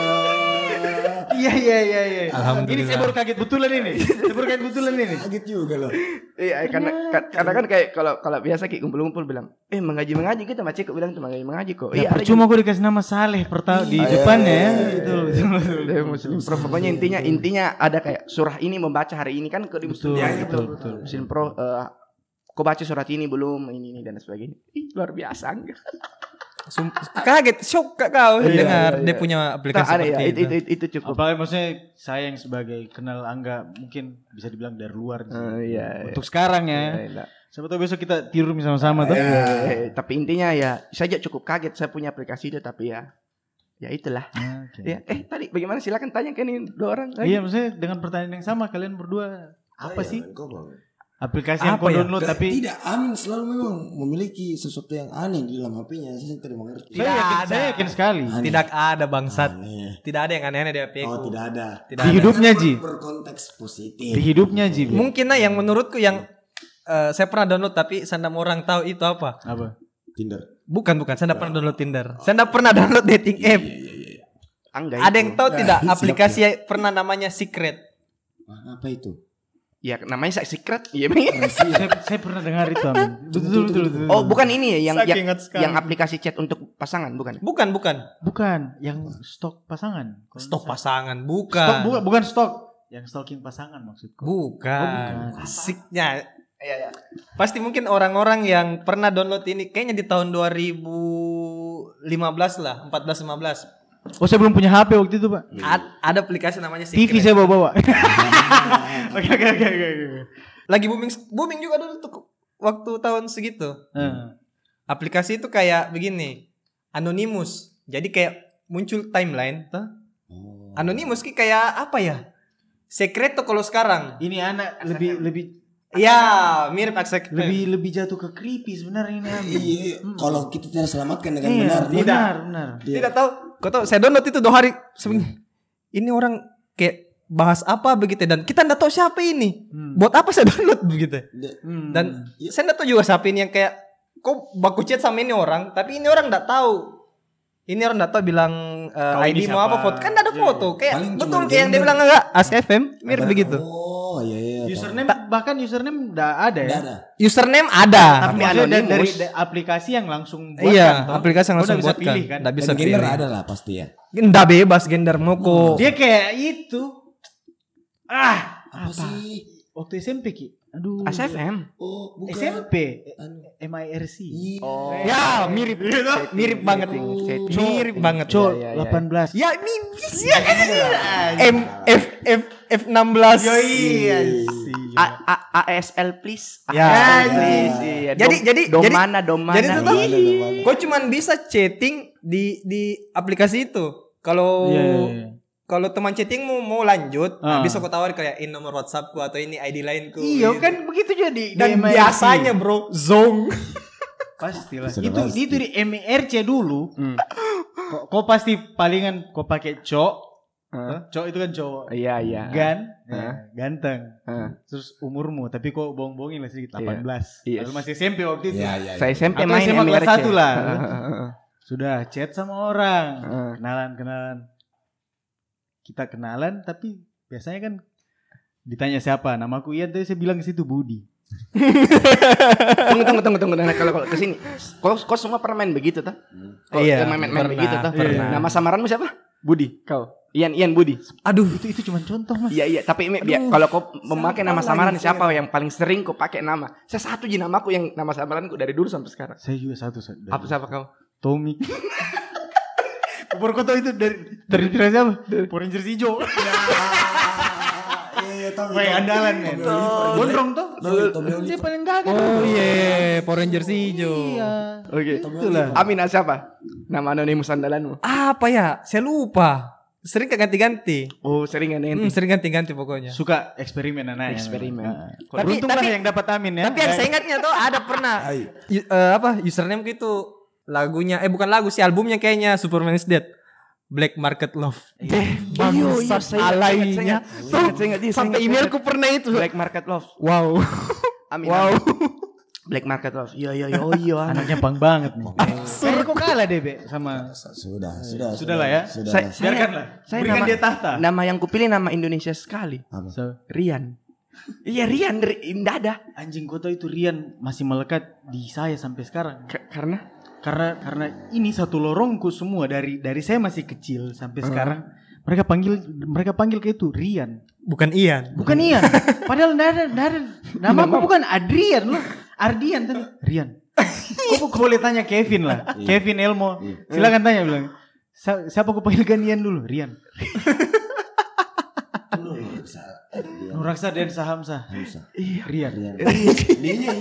Speaker 2: Iya iya iya iya.
Speaker 3: Alhamdulillah.
Speaker 2: Ini saya baru kaget betulan ini. Saya baru kaget betulan ini.
Speaker 4: Kaget juga loh.
Speaker 1: Iya, karena ka- karena kan kayak kalau kalau biasa kayak kumpul-kumpul bilang, "Eh, mengaji mengaji kita macet kok bilang tuh mengaji mengaji kok."
Speaker 2: Ya,
Speaker 1: Iya,
Speaker 2: percuma gue dikasih nama Saleh pertama di depannya ya.
Speaker 1: Pro pokoknya intinya intinya ada kayak surah ini membaca hari ini kan ke di Muslim
Speaker 2: Betul,
Speaker 1: gitu.
Speaker 2: betul.
Speaker 1: Muslim Pro eh, kau baca surat ini belum ini ini dan sebagainya. Ih, luar biasa enggak?
Speaker 3: Sum- kaget shock kak kau
Speaker 1: Iya,
Speaker 3: dengar
Speaker 1: iya,
Speaker 3: dia
Speaker 1: iya.
Speaker 3: punya
Speaker 1: Tak
Speaker 3: aplikasi
Speaker 1: ada ya,
Speaker 3: seperti
Speaker 1: itu,
Speaker 3: itu.
Speaker 1: itu, itu cukup.
Speaker 2: Apalagi maksudnya saya yang sebagai kenal Angga mungkin bisa dibilang dari luar. sih.
Speaker 1: Eh, iya, iya.
Speaker 2: Untuk sekarang
Speaker 1: Iya,
Speaker 2: ya.
Speaker 1: iya.
Speaker 2: Siapa tahu besok kita tidur sama-sama tuh.
Speaker 1: Eh, tapi intinya ya saya aja cukup kaget saya punya aplikasi itu tapi ya ya itulah.
Speaker 2: Oke.
Speaker 1: Ya, eh tadi bagaimana silakan tanya kan ini dua orang lagi.
Speaker 2: Iya maksudnya dengan pertanyaan yang sama kalian berdua apa sih
Speaker 4: Kau bang.
Speaker 2: Aplikasi yang kau
Speaker 3: ya?
Speaker 2: download tapi
Speaker 4: tidak Amin selalu memang memiliki sesuatu yang aneh di dalam HP-nya. Saya tidak mengerti.
Speaker 2: saya yakin,
Speaker 3: ada.
Speaker 2: saya yakin sekali
Speaker 4: Aneh.
Speaker 3: Tidak ada bangsat.
Speaker 4: Aneh.
Speaker 3: Tidak ada yang aneh-aneh di HP ku.
Speaker 4: Oh tidak ada.
Speaker 3: Tidak
Speaker 2: di
Speaker 3: ada.
Speaker 2: hidupnya Ji
Speaker 4: Berkonteks positif.
Speaker 2: di hidupnya Ji.
Speaker 3: Mungkin nah yang menurutku yang eh, saya pernah download tapi saya tidak mau orang tahu itu apa.
Speaker 2: apa
Speaker 4: Tinder.
Speaker 3: Bukan bukan, saya tidak pernah download Tinder. Saya tidak pernah download dating app.
Speaker 1: Enggak.
Speaker 3: Ada
Speaker 1: itu.
Speaker 3: yang tahu tidak aplikasi pernah namanya Secret?
Speaker 4: Apa itu?
Speaker 1: Ya namanya saya secret. Iya. Bang.
Speaker 2: saya, saya pernah dengar itu Amin betul betul betul
Speaker 1: oh, bukan ini ya yang yang, yang aplikasi chat untuk pasangan bukan?
Speaker 3: Bukan bukan.
Speaker 2: bukan yang stok pasangan Kalau
Speaker 3: Stok pasangan,
Speaker 2: stok
Speaker 3: bukan.
Speaker 2: bukan bukan stok yang stalking pasangan maksudku
Speaker 3: Bukan.
Speaker 2: Oh, bukan.
Speaker 3: Asiknya. Pasti mungkin orang-orang yang pernah download ini kayaknya di tahun 2015 lah, 14 15.
Speaker 2: Oh saya belum punya HP waktu itu pak
Speaker 3: Ad- ada aplikasi namanya Secret.
Speaker 2: TV saya bawa bawa oke oke oke oke oke.
Speaker 3: Lagi booming booming juga dulu tuh waktu tahun segitu.
Speaker 2: Eh.
Speaker 3: Aplikasi itu kayak begini, anonymous. Jadi kayak muncul timeline tuh.
Speaker 4: Oh.
Speaker 3: Anonymous ki kayak apa ya? Secret tuh kalau sekarang.
Speaker 2: ini anak lebih lebih
Speaker 3: Ya, mirip Accept.
Speaker 2: lebih lebih jatuh ke creepy sebenarnya ini Amin.
Speaker 4: Iya, kalau kita tidak selamatkan dengan
Speaker 2: Iya,
Speaker 4: benar, dia-
Speaker 2: benar benar
Speaker 3: Tidak tahu. Kau tahu saya download itu dua hari sebelum ini orang kayak bahas apa begitu dan kita nggak tahu siapa ini.
Speaker 2: Hmm.
Speaker 3: Buat apa saya download begitu?
Speaker 2: Hmm.
Speaker 3: Dan saya nggak tahu juga siapa ini yang kayak kok baku chat sama ini orang, tapi ini orang nggak tahu. Ini orang nggak tahu bilang eh,
Speaker 2: Kau ini
Speaker 3: ID mau apa foto. Kan ada
Speaker 2: Iya,
Speaker 3: foto. Kayak
Speaker 4: Paling
Speaker 3: betul kayak yang dia bilang enggak ASFM mirip begitu.
Speaker 4: Oh iya iya.
Speaker 2: username bahkan username udah ada ya
Speaker 4: ada.
Speaker 3: Username ada.
Speaker 2: tapi
Speaker 1: Tapi
Speaker 2: maksudnya dari, aplikasi yang langsung buatkan
Speaker 3: Iya,
Speaker 2: toh.
Speaker 3: aplikasi yang langsung
Speaker 2: udah bisa
Speaker 3: buatkan.
Speaker 2: pilih kan
Speaker 3: Nggak bisa
Speaker 4: Dan gender
Speaker 3: pilih.
Speaker 4: ada lah pasti ya.
Speaker 3: Nggak bebas gender mau kok.
Speaker 2: dia kayak itu ah
Speaker 4: Apa sih?
Speaker 2: waktu SMP ki aduh
Speaker 1: ASFM.
Speaker 4: Oh bukan.
Speaker 2: SMP
Speaker 4: Anu.
Speaker 2: MIRC
Speaker 4: Iya.
Speaker 1: Oh.
Speaker 3: Ya, mirip. mirip banget.
Speaker 1: Chatting.
Speaker 3: Mirip banget.
Speaker 2: Col
Speaker 1: Iya, iya, iya.
Speaker 2: 18
Speaker 3: Ya, ini ya, M F F F 16.
Speaker 2: iya
Speaker 1: A, A, ASL please.
Speaker 3: Ya.
Speaker 1: Please. Iya.
Speaker 3: Jadi jadi jadi
Speaker 1: mana dom mana.
Speaker 3: jadi tuh
Speaker 4: ada.
Speaker 3: kau cuman bisa chatting di di aplikasi itu. Kalau
Speaker 2: Iya, iya, iya.
Speaker 3: Kalau teman chattingmu mau lanjut,
Speaker 2: Ah.
Speaker 3: bisa kau tawar kayak in nomor WhatsAppku atau ini ID lainku.
Speaker 2: iya
Speaker 3: gitu.
Speaker 2: kan begitu jadi
Speaker 3: Dan
Speaker 2: di MIRC.
Speaker 3: biasanya bro, zong.
Speaker 2: pastilah
Speaker 4: Sudah
Speaker 2: itu
Speaker 4: pasti.
Speaker 2: itu di MIRC dulu
Speaker 1: Hmm.
Speaker 2: kok, kok pasti palingan kau pakai cok?
Speaker 1: Hah?
Speaker 2: cok itu kan cowok
Speaker 1: Iya iya.
Speaker 2: gan
Speaker 1: Hah?
Speaker 2: ya, ganteng
Speaker 1: Hah.
Speaker 2: terus umurmu tapi kok bohong-bohongin lah sedikit
Speaker 1: Iya.
Speaker 2: 18
Speaker 1: Yes.
Speaker 2: Lalu masih SMP waktu itu
Speaker 4: Iya iya.
Speaker 1: Saya SMP
Speaker 2: Atau
Speaker 1: main
Speaker 2: SMA kelas
Speaker 1: MRC.
Speaker 2: satu lah.
Speaker 1: Heeh.
Speaker 2: sudah chat sama orang
Speaker 1: Heeh.
Speaker 2: kenalan kenalan kita kenalan tapi biasanya kan ditanya siapa? Namaku Ian tapi saya bilang ke situ Budi.
Speaker 1: Tunggu tunggu tunggu tunggu. Nah, kalau kalau ke sini kau kau semua pernah main begitu tuh Kau
Speaker 3: Iya,
Speaker 1: main, main, main
Speaker 3: pernah,
Speaker 1: begitu tuh
Speaker 3: pernah.
Speaker 1: nama samaranmu siapa? Budi. Kau. Ian Ian Budi.
Speaker 3: Aduh,
Speaker 2: itu itu cuma contoh mas.
Speaker 1: Iya iya tapi biar-
Speaker 2: Aduh,
Speaker 1: kalau kau memakai nama samaran
Speaker 2: lagi,
Speaker 1: siapa yang paling sering kau pakai nama? Saya satu ji namaku yang nama samaranku dari dulu sampai sekarang.
Speaker 2: Saya juga satu
Speaker 1: apa siapa kau?
Speaker 2: Tommy Baru kau tahu itu dari terinspirasi apa? Power Rangers hijau.
Speaker 4: Iya iya tahu.
Speaker 2: Wah, andalan men. Gondrong tuh. Dia paling gagah.
Speaker 3: Oh iya, Power Rangers hijau.
Speaker 2: Iya.
Speaker 1: Oke.
Speaker 2: Itulah.
Speaker 1: Amin siapa? Nama anonimus andalanmu.
Speaker 3: Apa ya? Saya lupa. Sering gak ganti-ganti.
Speaker 1: Oh, sering kan
Speaker 3: Hmm, sering ganti-ganti pokoknya.
Speaker 2: Suka eksperimen anaknya.
Speaker 1: Eksperimen.
Speaker 2: Nah.
Speaker 3: Tapi- tapi-
Speaker 2: yang dapat Amin ya.
Speaker 3: Tapi yang saya ingatnya tuh ada pernah eh, apa username gitu lagunya eh bukan lagu sih albumnya kayaknya Superman is Dead. Black Market Love.
Speaker 1: Iya,
Speaker 3: Bangsat alainya.
Speaker 1: Tuh, saya ingat,
Speaker 3: Sampai emailku pernah itu.
Speaker 1: Black Market Love.
Speaker 3: Wow.
Speaker 1: Amin.
Speaker 3: Wow.
Speaker 1: amin. Black Market Love. Iya, iya, iya. Oh iya.
Speaker 2: Anaknya pang banget nih. Kayaknya kok kalah deh, Be, sama
Speaker 4: Sudah, sudah.
Speaker 2: Sudah lah ya.
Speaker 4: Sudah.
Speaker 1: Saya-
Speaker 4: lah.
Speaker 2: biarkanlah.
Speaker 1: Saya
Speaker 2: Berikan
Speaker 1: nama-
Speaker 2: dia tahta.
Speaker 1: Nama yang kupilih nama Indonesia sekali.
Speaker 4: Apa?
Speaker 2: So,
Speaker 1: Rian. Iya, Rian. Ri- Indah ada.
Speaker 2: anjing kota itu Rian masih melekat di saya sampai sekarang.
Speaker 1: K- karena
Speaker 2: Karena karena ini satu lorongku semua dari dari saya masih kecil sampai sekarang mereka panggil mereka panggil kayak itu Rian.
Speaker 3: Bukan Ian.
Speaker 2: Bukan Ian. Padahal nggak ada, nggak ada. Nama aku bukan Adrian loh. Ardian tadi. Rian. Kok kok boleh tanya Kevin lah. Kevin Elmo. Silakan tanya bilang. "Sa- Siapa aku panggilkan Ian dulu? Rian. Nuraksa dan Sahamsa.
Speaker 4: Bisa.
Speaker 2: Rian.
Speaker 4: Rian.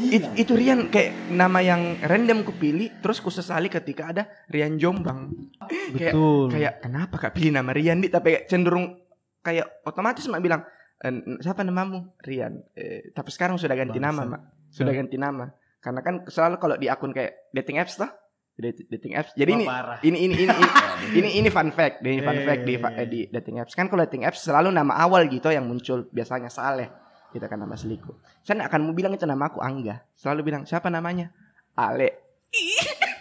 Speaker 1: It- itu Rian kayak nama yang random kupilih terus ku sesali ketika ada Rian Jombang. Kayak
Speaker 2: Betul.
Speaker 1: kayak kenapa kak pilih nama Rian di tapi kayak cenderung kayak otomatis mak bilang "Eh, siapa namamu Rian Eh, tapi sekarang sudah ganti nama mak sudah ganti nama karena kan selalu kalau di akun kayak dating apps lah dating, apps. Jadi
Speaker 2: Wah,
Speaker 1: ini, ini ini ini ini ini ini fun fact ini fun
Speaker 2: Iya,
Speaker 1: fact di,
Speaker 2: iya, iya.
Speaker 1: di dating apps. Kan kalau dating apps selalu nama awal gitu yang muncul. Biasanya Saleh. Kita kan nama selingkuh. Saya akan mau bilang itu nama aku Angga. Selalu bilang siapa namanya? Ale.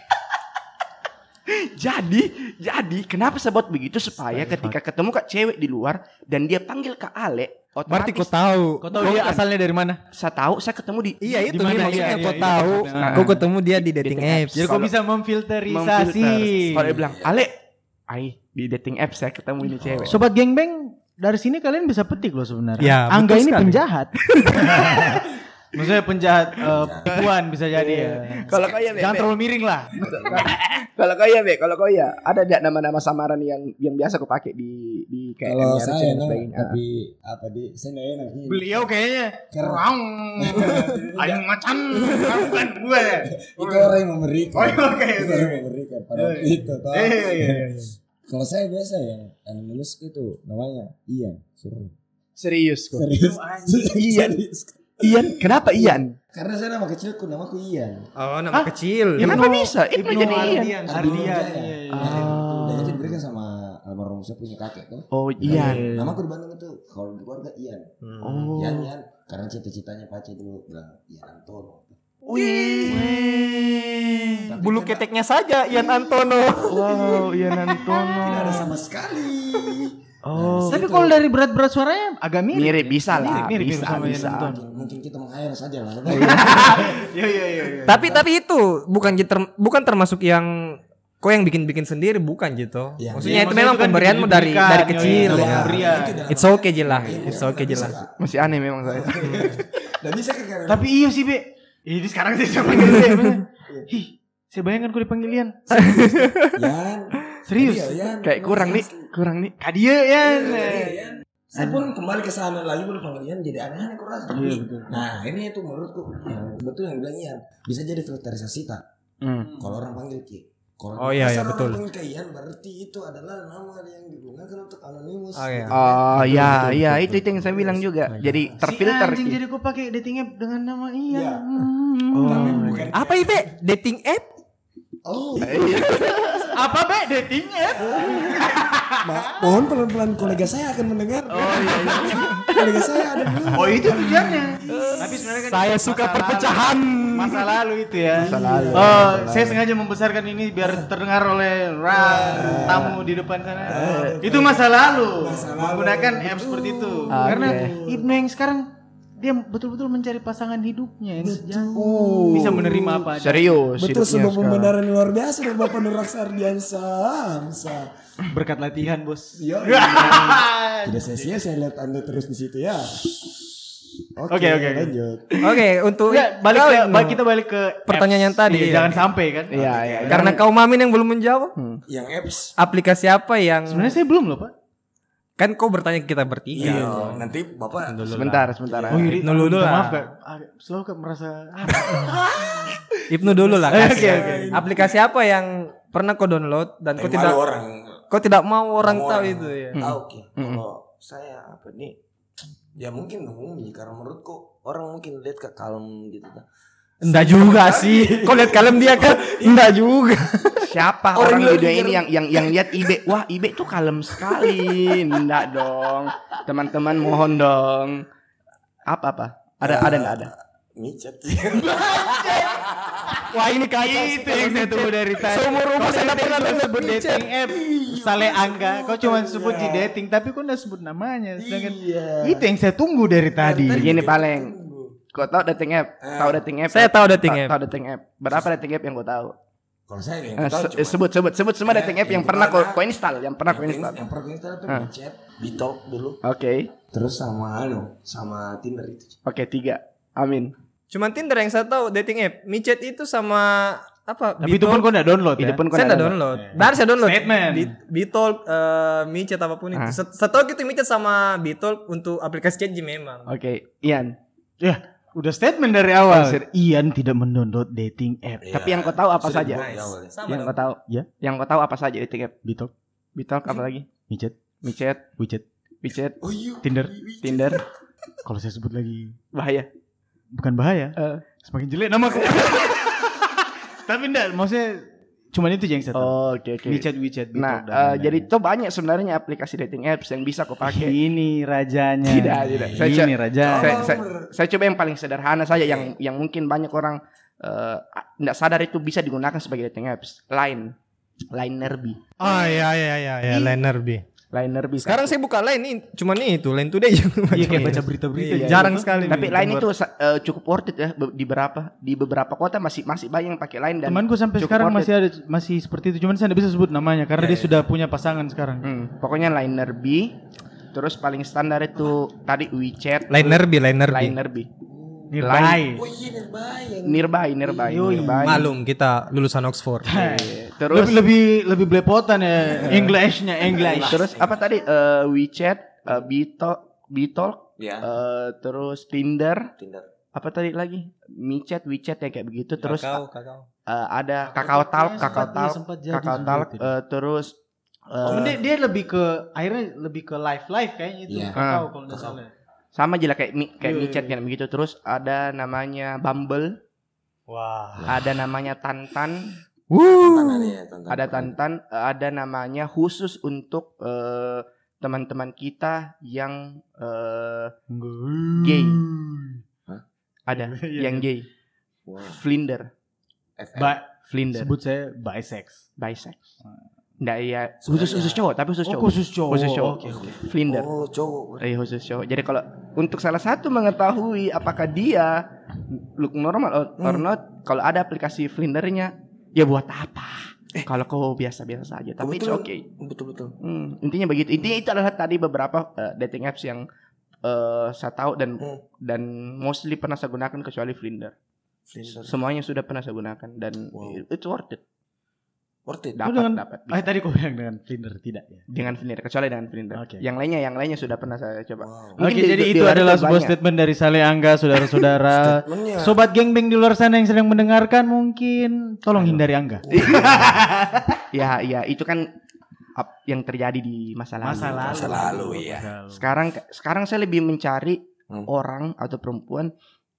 Speaker 1: Jadi jadi kenapa sebut begitu? Supaya ketika ketemu kak cewek di luar dan dia panggil kak Ale
Speaker 3: Berarti kau
Speaker 1: otomatis
Speaker 3: tahu.
Speaker 2: Kau tahu dia asalnya dari mana?
Speaker 1: saya tahu saya ketemu di
Speaker 3: Iya itu
Speaker 2: Di mana?
Speaker 3: dia maksudnya
Speaker 2: Iya,
Speaker 3: kau
Speaker 2: iya,
Speaker 3: tahu.
Speaker 2: iya.
Speaker 3: Kau ketemu dia di dating,
Speaker 1: Dating
Speaker 3: apps.
Speaker 1: apps.
Speaker 2: Jadi kau bisa memfilterisasi.
Speaker 1: memfilter. kalau dia bilang Ale ai di dating apps saya ketemu ini cewek
Speaker 2: Sobat gengbeng dari sini kalian bisa petik loh sebenarnya.
Speaker 3: Ya,
Speaker 2: Angga ini
Speaker 3: sekali.
Speaker 2: penjahat. Maksudnya penjahat penipuan bisa jadi ya.
Speaker 1: Kalau kau ya, Be,
Speaker 2: Jangan
Speaker 1: Be.
Speaker 2: terlalu miring lah.
Speaker 1: kalau kau ya be kalau kau ya ada tidak nama-nama samaran yang yang biasa kau pakai di di kayak
Speaker 4: Kalau saya nah, tapi apa di saya enak ini.
Speaker 2: Beliau kayaknya
Speaker 4: Karena
Speaker 2: Rang. Ayo macan. Bukan gue.
Speaker 4: itu orang yang memberikan.
Speaker 2: Oh, oke,
Speaker 4: Itu
Speaker 2: oke.
Speaker 4: orang yang memberikan pada waktu itu.
Speaker 2: Iya iya iya.
Speaker 4: Kalau saya biasa yang yang itu namanya Ian.
Speaker 1: Serius kok
Speaker 4: Serius.
Speaker 1: Ian.
Speaker 4: Serius.
Speaker 1: Ian kenapa Ian
Speaker 4: Karena saya nama kecilku namaku Ian.
Speaker 3: Oh nama kecil.
Speaker 1: Kenapa bisa? Ibnu jadi Ian.
Speaker 2: Ardian. Ardian. Iya, iya, iya.
Speaker 1: Ah.
Speaker 4: Dan itu diberikan sama almarhum saya punya kakek tuh.
Speaker 1: oh Ian
Speaker 4: Namaku di Bandung itu kalau di keluarga Ian.
Speaker 1: oh
Speaker 4: Ian Ian karena cita-citanya pacar dulu bilang Ian Antono.
Speaker 1: wih
Speaker 3: Bulu
Speaker 4: karena
Speaker 3: keteknya saja Ian Antono.
Speaker 1: wow Ian Antono
Speaker 4: Tidak ada sama sekali.
Speaker 1: Oh
Speaker 2: Tapi kalau dari berat-berat suaranya agak mirip.
Speaker 1: mirip bisa lah
Speaker 2: Mirip, mirip,
Speaker 1: bisa
Speaker 2: sama Ian
Speaker 1: bisa
Speaker 2: Antono.
Speaker 4: Mungkin, mungkin kita menghayal saja lah.
Speaker 2: Iya iya iya. iya.
Speaker 3: tapi tapi itu bukan ter- bukan termasuk yang kau yang bikin-bikin sendiri bukan gitu.
Speaker 4: Iya.
Speaker 3: Maksudnya
Speaker 2: Iya,
Speaker 3: itu
Speaker 2: maksudnya
Speaker 3: memang
Speaker 2: itu kan
Speaker 3: pemberianmu dari dari
Speaker 2: iya,
Speaker 3: kecil
Speaker 2: iya,
Speaker 3: ya.
Speaker 2: pemberian.
Speaker 3: It's okay jelas. It's okay jelas.
Speaker 1: masih aneh memang saya
Speaker 4: Dan bisa kan
Speaker 2: Tapi iya sih, Be. Ini sekarang sih saya panggil Be. Hih, saya bayangkan kau dipanggil Ian. Serius?
Speaker 4: Iya, Yan.
Speaker 1: kayak kurang nih kurang nih
Speaker 2: Kadia Ian.
Speaker 4: Iya, Yan. Saya pun kembali ke sana lagi panggil Yan jadi aneh-aneh kok rasa.
Speaker 2: Iya, betul.
Speaker 4: Nah ini itu menurutku yang betul yang bilang Yan bisa jadi filterisasi tak.
Speaker 1: Hmm.
Speaker 4: Kalau orang panggil Ki.
Speaker 3: Oh,
Speaker 4: Kalau
Speaker 3: iya, iya,
Speaker 4: asal
Speaker 3: betul.
Speaker 4: Orang panggil ke Ian berarti itu adalah nama yang digunakan untuk anonimus.
Speaker 3: Oh, iya.
Speaker 1: Oh ya ya itu itu yang saya bilang juga jadi terfilter
Speaker 2: Si anjing jadi kau pakai dating app dengan nama Ian.
Speaker 4: Iya.
Speaker 2: Hmm.
Speaker 4: Tapi bukan.
Speaker 3: Apa itu? Dating app?
Speaker 4: Oh,
Speaker 2: Apa Be? Dating app?
Speaker 4: ma- mohon pelan-pelan kolega saya akan mendengar. Oh iya, kolega saya ada dulu.
Speaker 2: Oh itu tujuannya. Tapi sebenarnya kan
Speaker 3: Saya suka
Speaker 2: masa
Speaker 3: perpecahan.
Speaker 2: lalu. Masa lalu itu ya.
Speaker 1: Masa lalu.
Speaker 2: Oh, saya sengaja membesarkan ini biar terdengar oleh Ra, tamu di depan sana. itu masa lalu.
Speaker 4: Masa lalu.
Speaker 2: Menggunakan app seperti itu.
Speaker 1: Oke.
Speaker 2: Karena Ibnu yang sekarang dia betul-betul mencari pasangan hidupnya yang sejati. Bisa menerima apa aja.
Speaker 1: serius
Speaker 4: Betul sebuah pembenaran luar biasa dari Bapak Nur Ardiansa. Hamsa.
Speaker 2: Berkat latihan, Bos.
Speaker 4: Yo, Tidak sia-sia saya lihat Anda terus di situ ya. Oke,
Speaker 2: Oke, oke.
Speaker 4: lanjut.
Speaker 3: Oke, untuk
Speaker 2: Enggak, balik
Speaker 3: kau
Speaker 2: ke balik kita balik ke
Speaker 3: Pertanyaan yang tadi,
Speaker 2: Iya,
Speaker 3: iya.
Speaker 2: Jangan sampai kan.
Speaker 1: iya iya
Speaker 3: karena kau Mamin yang belum menjawab.
Speaker 4: Yang apps
Speaker 3: Aplikasi apa yang
Speaker 2: Sebenarnya saya belum loh, Pak.
Speaker 5: Kan kau bertanya ke kita bertiga.
Speaker 4: Iya, nanti Bapak
Speaker 1: Sebentar, sebentar.
Speaker 2: Oh, Yuri,
Speaker 5: Ibnu dulu lah.
Speaker 2: Maaf kak, selalu kak merasa
Speaker 5: Ibnu dulu lah.
Speaker 2: Oke,
Speaker 5: kasih.
Speaker 2: oke.
Speaker 5: Aplikasi apa yang pernah kau download dan kau tidak
Speaker 4: orang
Speaker 5: kau tidak mau orang
Speaker 4: Semua
Speaker 5: tahu
Speaker 4: orang
Speaker 5: itu ya?
Speaker 4: Tahu Ki. Kalau saya apa nih? Ya mungkin umum karena menurutku orang mungkin lihat ke kalem gitu kan.
Speaker 5: Enggak juga sih. Kau lihat kalem dia kan? Enggak juga.
Speaker 1: Siapa orang, di dunia ini yang yang yang lihat Ibe? Wah, Ibe tuh kalem sekali. Enggak dong. Teman-teman mohon dong. Apa apa? Ada ada enggak ada?
Speaker 4: Micet.
Speaker 5: Wah ini kaya
Speaker 2: itu yang saya tunggu dari tadi.
Speaker 5: Seumur umur saya nggak pernah
Speaker 2: sebut dating app Sale Angga, kau cuma sebut di dating tapi kau nggak sebut namanya. Sedangkan itu yang saya tunggu dari tadi.
Speaker 1: Begini paling. Kau tahu dating app? Tahu dating app?
Speaker 5: Saya tahu dating app.
Speaker 1: Tahu dating app. Berapa dating app yang kau tahu?
Speaker 6: Kalau saya yang
Speaker 1: Eh,
Speaker 6: tahu cuma
Speaker 1: sebut sebut sebut semua
Speaker 6: Eh,
Speaker 1: dating app yang
Speaker 6: yang
Speaker 1: pernah kau kau install, yang pernah kau install.
Speaker 6: yang pernah install itu
Speaker 1: Ah.
Speaker 6: Micet, Bitalk dulu,
Speaker 1: Oke.
Speaker 6: terus sama anu, sama Tinder itu.
Speaker 1: Oke, tiga. Amin.
Speaker 5: Cuman Tinder yang saya tahu dating app. Micet itu sama apa?
Speaker 2: Tapi itu pun kau nggak download
Speaker 1: Itu
Speaker 2: ya.
Speaker 1: pun kau
Speaker 5: saya
Speaker 1: nggak
Speaker 5: enggak download. Baru saya download.
Speaker 2: Statement.
Speaker 5: Bi- Bitol, eh, Micet apa pun itu.
Speaker 1: Ah.
Speaker 5: Set- Setahu gitu Micet sama Bitol untuk aplikasi chat memang.
Speaker 1: Oke, Ian.
Speaker 2: Ya, udah statement dari awal.
Speaker 1: Ser-
Speaker 2: Ian tidak mendownload dating app.
Speaker 1: Tapi yang kau tahu apa
Speaker 4: Sudah
Speaker 1: saja?
Speaker 5: Sama
Speaker 1: Yang kau tahu?
Speaker 2: Ya.
Speaker 1: Yang kau tahu apa saja dating app?
Speaker 2: Bitalk,
Speaker 1: Bitalk apa lagi?
Speaker 2: Micet,
Speaker 1: Micet,
Speaker 2: WeChat,
Speaker 1: WeChat,
Speaker 4: Oh iya.
Speaker 2: Tinder.
Speaker 1: Tinder.
Speaker 2: Kalau saya sebut lagi
Speaker 1: Bahaya.
Speaker 2: bukan bahaya,
Speaker 1: Eh.
Speaker 2: semakin jelek nama Tapi enggak, maksudnya cuman itu aja yang saya tahu.
Speaker 1: Oh, Oke, oke.
Speaker 2: WeChat, WeChat, Bitalk,
Speaker 1: Nah,
Speaker 2: dan
Speaker 1: eh,
Speaker 2: lain-lain.
Speaker 1: jadi itu banyak sebenarnya aplikasi dating apps yang bisa kau pakai.
Speaker 2: ini rajanya.
Speaker 1: Tidak, tidak. Saya
Speaker 2: ini raja.
Speaker 1: saya, saya, saya coba yang paling sederhana saja yang yang mungkin banyak orang eh, tidak sadar itu bisa digunakan sebagai dating apps. Line, Line Nerbi,
Speaker 5: Oh iya iya iya iya Liner B.
Speaker 1: Line Nerbi.
Speaker 5: Sekarang saya buka Line nih, cuman nih itu Line Today yang
Speaker 2: Iya kayak baca berita-berita.
Speaker 1: Iya,
Speaker 5: jarang
Speaker 2: gitu.
Speaker 5: sekali.
Speaker 1: Tapi
Speaker 5: nih.
Speaker 1: Line itu eh, cukup worth it ya be- di beberapa di beberapa kota masih masih banyak yang pakai Line dan
Speaker 2: Temanku sampai sekarang masih ada masih seperti itu, cuman saya tidak bisa sebut namanya karena dia sudah punya pasangan sekarang.
Speaker 1: Hmm, pokoknya Liner B. Terus paling standar itu tadi WeChat,
Speaker 5: Liner B, Liner B.
Speaker 1: Liner B.
Speaker 2: Nearby.
Speaker 4: Oh iya Nearby.
Speaker 1: Nearby, nearby, nearby.
Speaker 5: Malum kita lulusan Oxford.
Speaker 1: Eh, Terus
Speaker 2: Lebih lebih lebih belepotan ya Englishnya English.
Speaker 1: terus apa tadi? Eh, WeChat, uh, Bitalk, Bitalk,
Speaker 4: Ya.
Speaker 1: eh, terus Tinder,
Speaker 4: Tinder.
Speaker 1: apa tadi lagi? MiChat, WeChat ya kayak begitu. Terus
Speaker 5: kakao, kakao.
Speaker 1: eh, ada Kakao Talk, Kakao
Speaker 2: sempat- iya,
Speaker 1: Talk, Kakao Talk, eh, terus eh,
Speaker 2: Oh, dia, dia lebih ke akhirnya lebih ke live live kayaknya itu
Speaker 6: Iya.
Speaker 2: kakao
Speaker 1: Ah.
Speaker 2: kalau nggak salah.
Speaker 1: Sama aja lah kayak mi, kayak
Speaker 2: Iya,
Speaker 1: MiChat
Speaker 2: iya.
Speaker 1: kan begitu. Terus ada namanya Bumble,
Speaker 5: Wah.
Speaker 1: ada namanya Tantan,
Speaker 4: Tantan ada ya, Tantan.
Speaker 1: ada Tantan, eh, ada namanya khusus untuk eh, teman-teman kita yang eh, Gay.
Speaker 4: Hah?
Speaker 1: ada
Speaker 2: Iya,
Speaker 1: yang gay,
Speaker 4: Wow.
Speaker 1: Flinder.
Speaker 2: Ba-
Speaker 1: Flinder,
Speaker 2: sebut saya bisex.
Speaker 1: bisex. Nggak ya khusus khusus cowok tapi khusus
Speaker 2: Oh,
Speaker 1: cowok.
Speaker 2: khusus cowok.
Speaker 1: Khusus cowok.
Speaker 2: Oke, oke.
Speaker 1: Flinder.
Speaker 4: Oh cowok.
Speaker 1: Eh khusus cowok. Jadi kalau untuk salah satu mengetahui apakah dia look normal or, or not, kalau ada aplikasi Flindernya, ya buat apa? kalau kau biasa-biasa saja, tapi it's
Speaker 4: Kebetulan-
Speaker 1: okay.
Speaker 4: Betul betul.
Speaker 1: Hmm, intinya begitu. Intinya itu adalah tadi beberapa eh, dating apps yang eh, saya tahu dan
Speaker 4: Hmm.
Speaker 1: dan mostly pernah saya gunakan kecuali Flinder.
Speaker 4: Flinder.
Speaker 1: Semuanya sudah pernah saya gunakan dan
Speaker 4: Wow.
Speaker 1: it's worth it.
Speaker 4: Worth it.
Speaker 1: Dapat
Speaker 2: dengan-
Speaker 1: dapat.
Speaker 2: Ah, tadi kau bilang dengan Tinder tidak ya.
Speaker 1: dengan Flinder kecuali dengan Flinder.
Speaker 2: Oke.
Speaker 1: Yang lainnya yang lainnya sudah pernah saya coba.
Speaker 4: Wow.
Speaker 2: Oke,
Speaker 1: di-
Speaker 2: jadi
Speaker 1: di
Speaker 2: itu adalah sebuah
Speaker 1: banyak.
Speaker 2: statement dari Sale Angga, saudara-saudara. Sobat gengbeng di luar sana yang sedang mendengarkan mungkin tolong hindari Angga.
Speaker 1: Ya, ya itu kan yang terjadi di masa lalu.
Speaker 2: Masa lalu.
Speaker 4: Masa lalu, iya.
Speaker 1: Sekarang sekarang saya lebih mencari
Speaker 4: Hmm.
Speaker 1: orang atau perempuan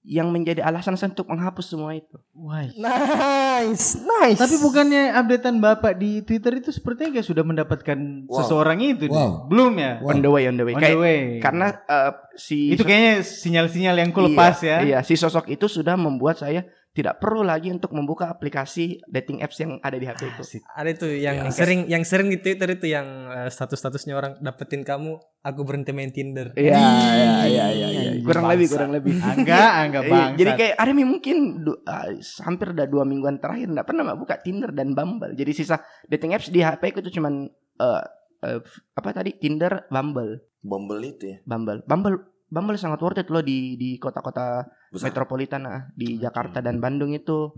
Speaker 1: yang menjadi alasan saya untuk menghapus semua itu.
Speaker 2: Wah.
Speaker 5: Nice, nice.
Speaker 2: Tapi bukannya updatean Bapak di Twitter itu sepertinya kayak sudah mendapatkan
Speaker 4: Wow.
Speaker 2: seseorang itu.
Speaker 6: Wow.
Speaker 2: nih. Belum ya?
Speaker 1: On the way, on the way.
Speaker 2: On
Speaker 1: Kayak-
Speaker 2: the way.
Speaker 1: Karena eh, si
Speaker 2: itu kayaknya sinyal-sinyal yang ku lepas
Speaker 1: Iya,
Speaker 2: ya.
Speaker 1: Iya, si sosok itu sudah membuat saya tidak perlu lagi untuk membuka aplikasi dating apps yang ada di HP itu.
Speaker 2: Asik.
Speaker 5: ada tuh yang
Speaker 1: Ya,
Speaker 5: sering yang sering di Twitter itu yang eh, status-statusnya orang dapetin kamu, aku berhenti main Tinder.
Speaker 1: Iya, iya, iya, iya, iya. Kurang
Speaker 2: Bangsa.
Speaker 1: lebih, kurang lebih.
Speaker 2: Angga, Angga
Speaker 1: Iya,
Speaker 2: bang.
Speaker 1: jadi kayak ada nih mungkin du- ah, hampir udah dua mingguan terakhir nggak pernah buka Tinder dan Bumble. Jadi sisa dating apps di HP itu cuman eh, eh, apa tadi Tinder, Bumble,
Speaker 4: Bumble itu ya.
Speaker 1: Bumble, Bumble, Bumble sangat worth it loh di di kota-kota
Speaker 4: Besar.
Speaker 1: metropolitan ah, di Jakarta dan Bandung itu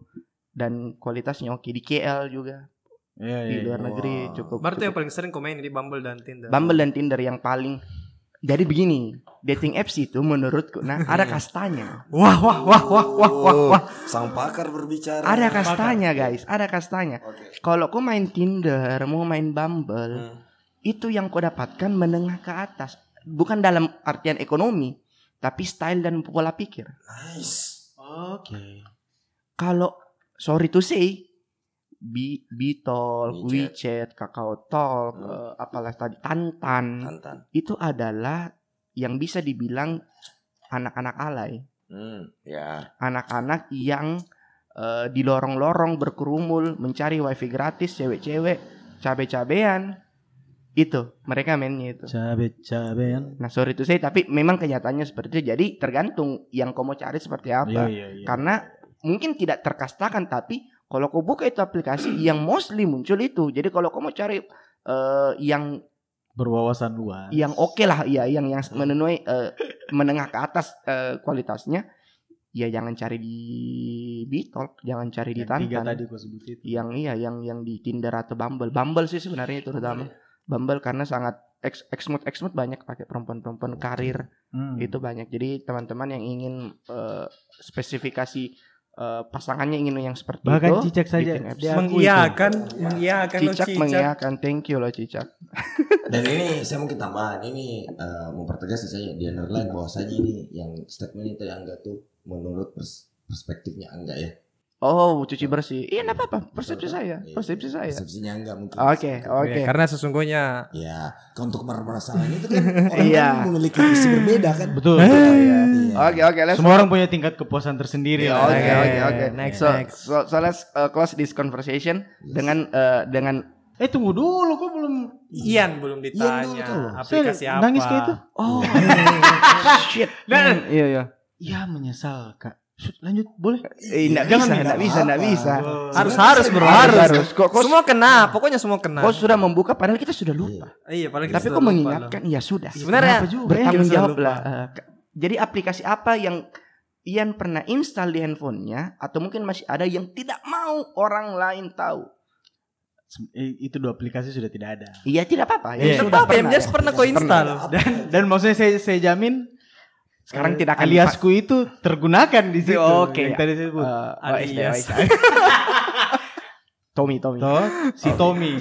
Speaker 1: dan kualitasnya oke di KL juga.
Speaker 2: Iya,
Speaker 1: di
Speaker 2: iya,
Speaker 1: luar
Speaker 2: iya.
Speaker 1: negeri cukup.
Speaker 3: Berarti yang paling sering kau main di Bumble dan Tinder.
Speaker 1: Bumble dan Tinder yang paling jadi begini, dating apps itu menurutku nah ada kastanya.
Speaker 3: Wah wah wah wah wah wah wah.
Speaker 6: Sang pakar berbicara.
Speaker 1: Ada kastanya guys, ada kastanya.
Speaker 6: Oke.
Speaker 1: Kalau kau main Tinder, mau main Bumble,
Speaker 6: Hmm.
Speaker 1: itu yang kau dapatkan menengah ke atas. Bukan dalam artian ekonomi, tapi style dan pola pikir.
Speaker 6: Nice.
Speaker 2: Oke.
Speaker 1: Kalau sorry to say, B Bitol,
Speaker 6: WeChat.
Speaker 1: WeChat, Kakao Talk,
Speaker 6: Hmm.
Speaker 1: eh, apalah tadi Tantan,
Speaker 6: Tantan.
Speaker 1: itu adalah yang bisa dibilang anak-anak alay,
Speaker 6: Hmm, ya.
Speaker 1: anak-anak yang eh, di lorong-lorong berkerumul mencari wifi gratis, cewek-cewek, cabe-cabean, itu mereka mainnya itu.
Speaker 2: Cabe-cabean.
Speaker 1: Nah sorry to say, tapi memang kenyataannya seperti itu. Jadi tergantung yang kau mau cari seperti apa.
Speaker 2: Iya, iya, iya.
Speaker 1: Karena mungkin tidak terkastakan tapi kalau kau buka itu aplikasi yang mostly muncul itu. Jadi kalau kau mau cari eh, yang
Speaker 2: berwawasan luas.
Speaker 1: yang oke lah ya yang yang memenuhi eh, menengah ke atas eh, kualitasnya ya jangan cari di Bitalk, jangan cari di
Speaker 2: Yang tiga
Speaker 1: Tantan.
Speaker 2: tadi gua sebut itu.
Speaker 1: Yang iya yang yang di Tinder atau Bumble. Bumble sih sebenarnya itu terutama. Bumble karena sangat ex exmut exmut banyak pakai perempuan-perempuan karir
Speaker 2: Hmm.
Speaker 1: itu banyak. Jadi teman-teman yang ingin eh, spesifikasi eh, pasangannya ingin yang seperti
Speaker 2: Bahkan
Speaker 1: itu.
Speaker 2: cicak saja.
Speaker 3: Mengiyakan, mengiyakan lo
Speaker 1: Cicak
Speaker 3: cicak.
Speaker 1: mengiyakan, thank you loh cicak.
Speaker 6: Dan ini saya mungkin tambahan ini eh, mempertegas saya di underline bahwasanya ini yang statement itu yang enggak tuh menurut pers- perspektifnya enggak ya.
Speaker 1: Oh, cuci bersih. Iya, enggak apa-apa. Persepsi saya,
Speaker 6: Iya.
Speaker 1: persepsi saya.
Speaker 6: Persepsinya enggak mungkin.
Speaker 1: Oke, oke.
Speaker 3: Ya, karena sesungguhnya
Speaker 6: Ya, kalau untuk permasalahan itu kan orang
Speaker 1: Iya.
Speaker 6: kan memiliki visi berbeda kan.
Speaker 2: Betul.
Speaker 6: Iya.
Speaker 1: Oke, oke,
Speaker 2: Semua orang punya tingkat kepuasan tersendiri
Speaker 1: Oke, oke,
Speaker 3: Oke, next,
Speaker 1: So,
Speaker 3: next.
Speaker 1: so, so let's uh, close this conversation dengan uh, dengan
Speaker 2: Eh tunggu dulu, kok belum
Speaker 3: Ian belum ditanya
Speaker 6: Ian dulu
Speaker 3: aplikasi
Speaker 2: Saya
Speaker 3: apa.
Speaker 2: nangis kayak itu.
Speaker 1: Oh, shit.
Speaker 2: Nah.
Speaker 1: Hmm, iya, iya.
Speaker 2: Ya menyesal kak. Lanjut boleh.
Speaker 1: Eh, enggak
Speaker 2: Jangan,
Speaker 1: bisa,
Speaker 2: enggak
Speaker 1: enggak bisa, enggak
Speaker 6: apa-apa.
Speaker 1: bisa.
Speaker 3: Harus harus bro
Speaker 1: Harus,
Speaker 3: harus.
Speaker 1: harus. Kok, kok,
Speaker 3: Semua kena, pokoknya semua kena.
Speaker 1: kok sudah membuka padahal kita sudah lupa.
Speaker 3: Iya, paling
Speaker 1: Tapi kok mengingatkan, ya sudah.
Speaker 3: Sebenarnya
Speaker 2: Kenapa juga?
Speaker 1: bertanggung
Speaker 3: Bisa
Speaker 1: jawab lah. Eh, Jadi aplikasi apa yang Ian pernah install di handphonenya atau mungkin masih ada yang tidak mau orang lain tahu?
Speaker 2: Eh, Itu dua aplikasi sudah tidak ada.
Speaker 1: Iya tidak apa-apa.
Speaker 2: Iya.
Speaker 1: Ya,
Speaker 3: Apa apa ya?
Speaker 1: pernah
Speaker 3: Dia
Speaker 1: ya.
Speaker 3: pernah kau install.
Speaker 2: Dan dan maksudnya saya saya jamin
Speaker 1: Sekarang
Speaker 2: eh,
Speaker 1: tidak akan
Speaker 2: aliasku itu tergunakan di situ.
Speaker 1: Oke.
Speaker 2: Yang tadi saya sebut.
Speaker 1: Eh, OSD,
Speaker 3: Alias.
Speaker 1: OSD. Tommy, Tommy.
Speaker 2: Toh, si Tommy.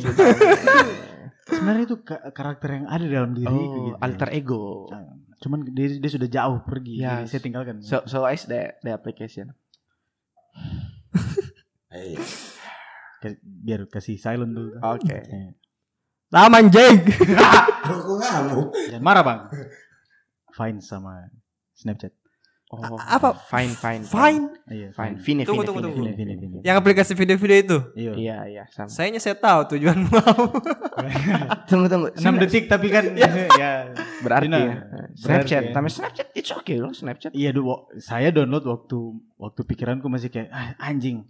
Speaker 2: Sebenarnya itu ka- karakter yang ada dalam diri
Speaker 1: Oh, alter ego.
Speaker 2: Cuman dia, dia sudah jauh pergi.
Speaker 1: Ya,
Speaker 2: Jadi saya tinggalkan.
Speaker 1: So, so is the the application.
Speaker 6: Eh,
Speaker 2: biar kasih silent dulu.
Speaker 1: Oke.
Speaker 2: Eh,
Speaker 3: Lama anjing.
Speaker 6: Aku ngamuk.
Speaker 2: Jangan marah bang. Fine sama Snapchat.
Speaker 1: Oh,
Speaker 3: apa?
Speaker 1: Fine, fine,
Speaker 3: Fine.
Speaker 2: Iya,
Speaker 1: fine. Fine,
Speaker 3: Tunggu,
Speaker 1: fine,
Speaker 3: tunggu,
Speaker 1: fine,
Speaker 3: tunggu.
Speaker 2: Ini,
Speaker 1: fine.
Speaker 2: ini, ini.
Speaker 3: Yang aplikasi video-video itu.
Speaker 2: Iya.
Speaker 1: Iya, iya, sama.
Speaker 3: Sayangnya saya tahu tujuanmu apa.
Speaker 1: Tunggu, tunggu.
Speaker 2: 6 detik tapi kan ya.
Speaker 1: Berarti ya. Snapchat,
Speaker 2: berarti ya.
Speaker 1: tapi Snapchat it's okay loh Snapchat.
Speaker 2: Iya dulu saya download waktu waktu pikiranku masih kayak ah, anjing.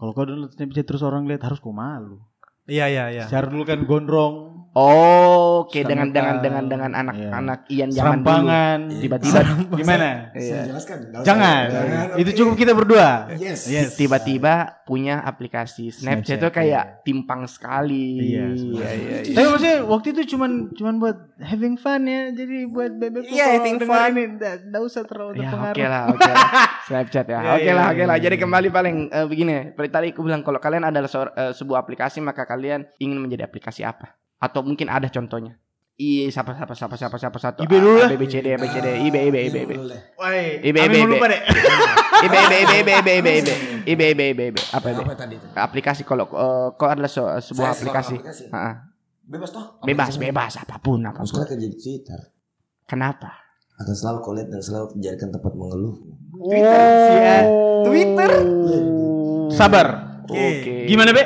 Speaker 2: Kalau kau download Snapchat terus orang lihat harus kau malu.
Speaker 3: Iya, iya, iya.
Speaker 2: Secara dulu kan gondrong,
Speaker 1: Oh, oke
Speaker 2: Sama
Speaker 1: dengan dengan dengan dengan
Speaker 2: Iya.
Speaker 1: anak-anak Ian zaman dulu.
Speaker 2: serampangan,
Speaker 1: Tiba-tiba
Speaker 2: gimana?
Speaker 6: Saya
Speaker 1: Iya.
Speaker 6: jelaskan. Nggak usah.
Speaker 2: Jangan. Itu cukup kita berdua.
Speaker 6: Yes.
Speaker 2: Yes.
Speaker 1: tiba-tiba punya aplikasi Snapchat,
Speaker 2: Snapchat,
Speaker 1: itu kayak
Speaker 2: iya.
Speaker 1: timpang sekali.
Speaker 2: Iya,
Speaker 1: iya, iya. iya.
Speaker 2: Tapi maksudnya waktu itu cuman cuman buat having fun ya. Jadi buat bebekku
Speaker 3: Iya,
Speaker 2: kalau
Speaker 3: having fun.
Speaker 2: ini nggak nggak usah terlalu
Speaker 1: Ya
Speaker 2: terpengaruh.
Speaker 1: oke lah, oke lah. Snapchat ya.
Speaker 2: Iya,
Speaker 1: Oke
Speaker 2: iya,
Speaker 1: lah,
Speaker 2: iya,
Speaker 1: oke lah.
Speaker 2: iya.
Speaker 1: Jadi kembali paling eh, begini, tadi aku bilang kalau kalian adalah eh, sebuah aplikasi maka kalian ingin menjadi aplikasi apa? Atau mungkin ada contohnya. I siapa siapa siapa siapa siapa satu
Speaker 2: IB dulu lah.
Speaker 1: B, B, C, D, B, C, D, I, B, I, B, I, B, I, B.
Speaker 2: Woi,
Speaker 1: Ibe,
Speaker 2: Amin
Speaker 1: ibe,
Speaker 2: mau
Speaker 1: ibe.
Speaker 2: lupa deh.
Speaker 1: I, B, I, B, I, B, I, B, I, B, I, B, I, B. I, B, I, B, I, B, I, B. Apa I, B?
Speaker 6: Apa tadi itu?
Speaker 1: Aplikasi kalau eh, kau adalah se- sebuah aplikasi.
Speaker 6: Bebas toh?
Speaker 1: Bebas, bebas apa
Speaker 6: pun,
Speaker 1: apa pun.
Speaker 6: suka kerja di Twitter.
Speaker 1: Kenapa?
Speaker 6: Akan selalu kau lihat dan selalu dijadikan tempat mengeluh.
Speaker 2: Twitter sih ya. Twitter. Sabar.
Speaker 1: Oke.
Speaker 2: Gimana, Be?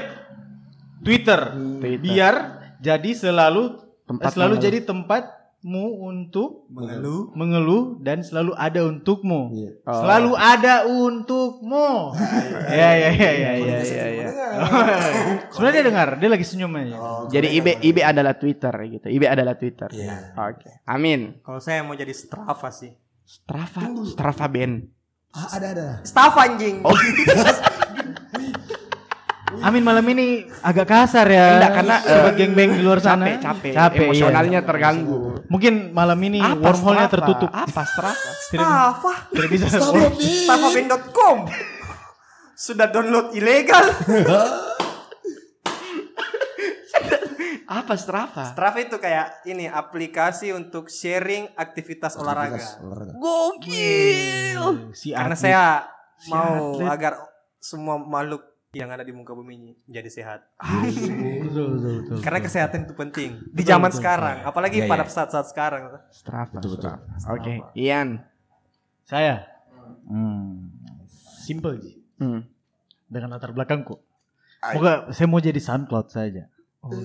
Speaker 2: Twitter.
Speaker 1: Twitter.
Speaker 2: Biar jadi selalu
Speaker 1: Tempat
Speaker 2: selalu
Speaker 1: mengeluh.
Speaker 2: jadi tempatmu untuk
Speaker 3: Mengeluh.
Speaker 2: mengeluh dan selalu ada untukmu.
Speaker 6: Iya.
Speaker 1: Oh.
Speaker 2: Selalu ada untukmu. Ya ya ya ya ya ya. ya. Sebenarnya dia dengar, dia lagi senyum aja.
Speaker 6: Oh,
Speaker 1: Jadi IB IB adalah Twitter gitu. IB adalah Twitter.
Speaker 6: Iya.
Speaker 1: Oke. Amin.
Speaker 3: Kalau saya mau jadi Strava sih.
Speaker 1: Strava, Strava band.
Speaker 6: Ah, ada ada.
Speaker 3: Strava anjing.
Speaker 1: Oh.
Speaker 2: Amin malam ini agak kasar ya.
Speaker 1: Enggak, karena,
Speaker 2: sobat
Speaker 1: eh,
Speaker 2: geng-geng di luar sana.
Speaker 1: capek, capek,
Speaker 2: capek
Speaker 1: emosionalnya
Speaker 2: iya.
Speaker 1: terganggu.
Speaker 2: Mungkin malam ini wormhole-nya tertutup.
Speaker 1: Apa Strava?
Speaker 2: Tidak,
Speaker 3: Apa?
Speaker 2: tidak bisa.
Speaker 3: Stafaben.com Sudah download ilegal.
Speaker 1: Apa Strava?
Speaker 3: Strava itu kayak ini aplikasi untuk sharing aktivitas olahraga.
Speaker 4: Olahraga.
Speaker 1: Gokil.
Speaker 2: Si
Speaker 3: Karena
Speaker 2: atlet.
Speaker 3: saya mau agar semua makhluk yang ada di muka bumi ini menjadi sehat.
Speaker 2: Betul, betul, betul.
Speaker 3: Karena kesehatan itu penting di zaman sekarang, apalagi
Speaker 4: Iya,
Speaker 3: pada
Speaker 4: iya.
Speaker 3: saat-saat sekarang.
Speaker 1: Strava.
Speaker 4: Betul, betul.
Speaker 1: Oke, Ian.
Speaker 2: Saya. Hmm. Simple Ji.
Speaker 1: Hmm.
Speaker 2: Dengan latar belakangku. Moga saya mau jadi SoundCloud saja.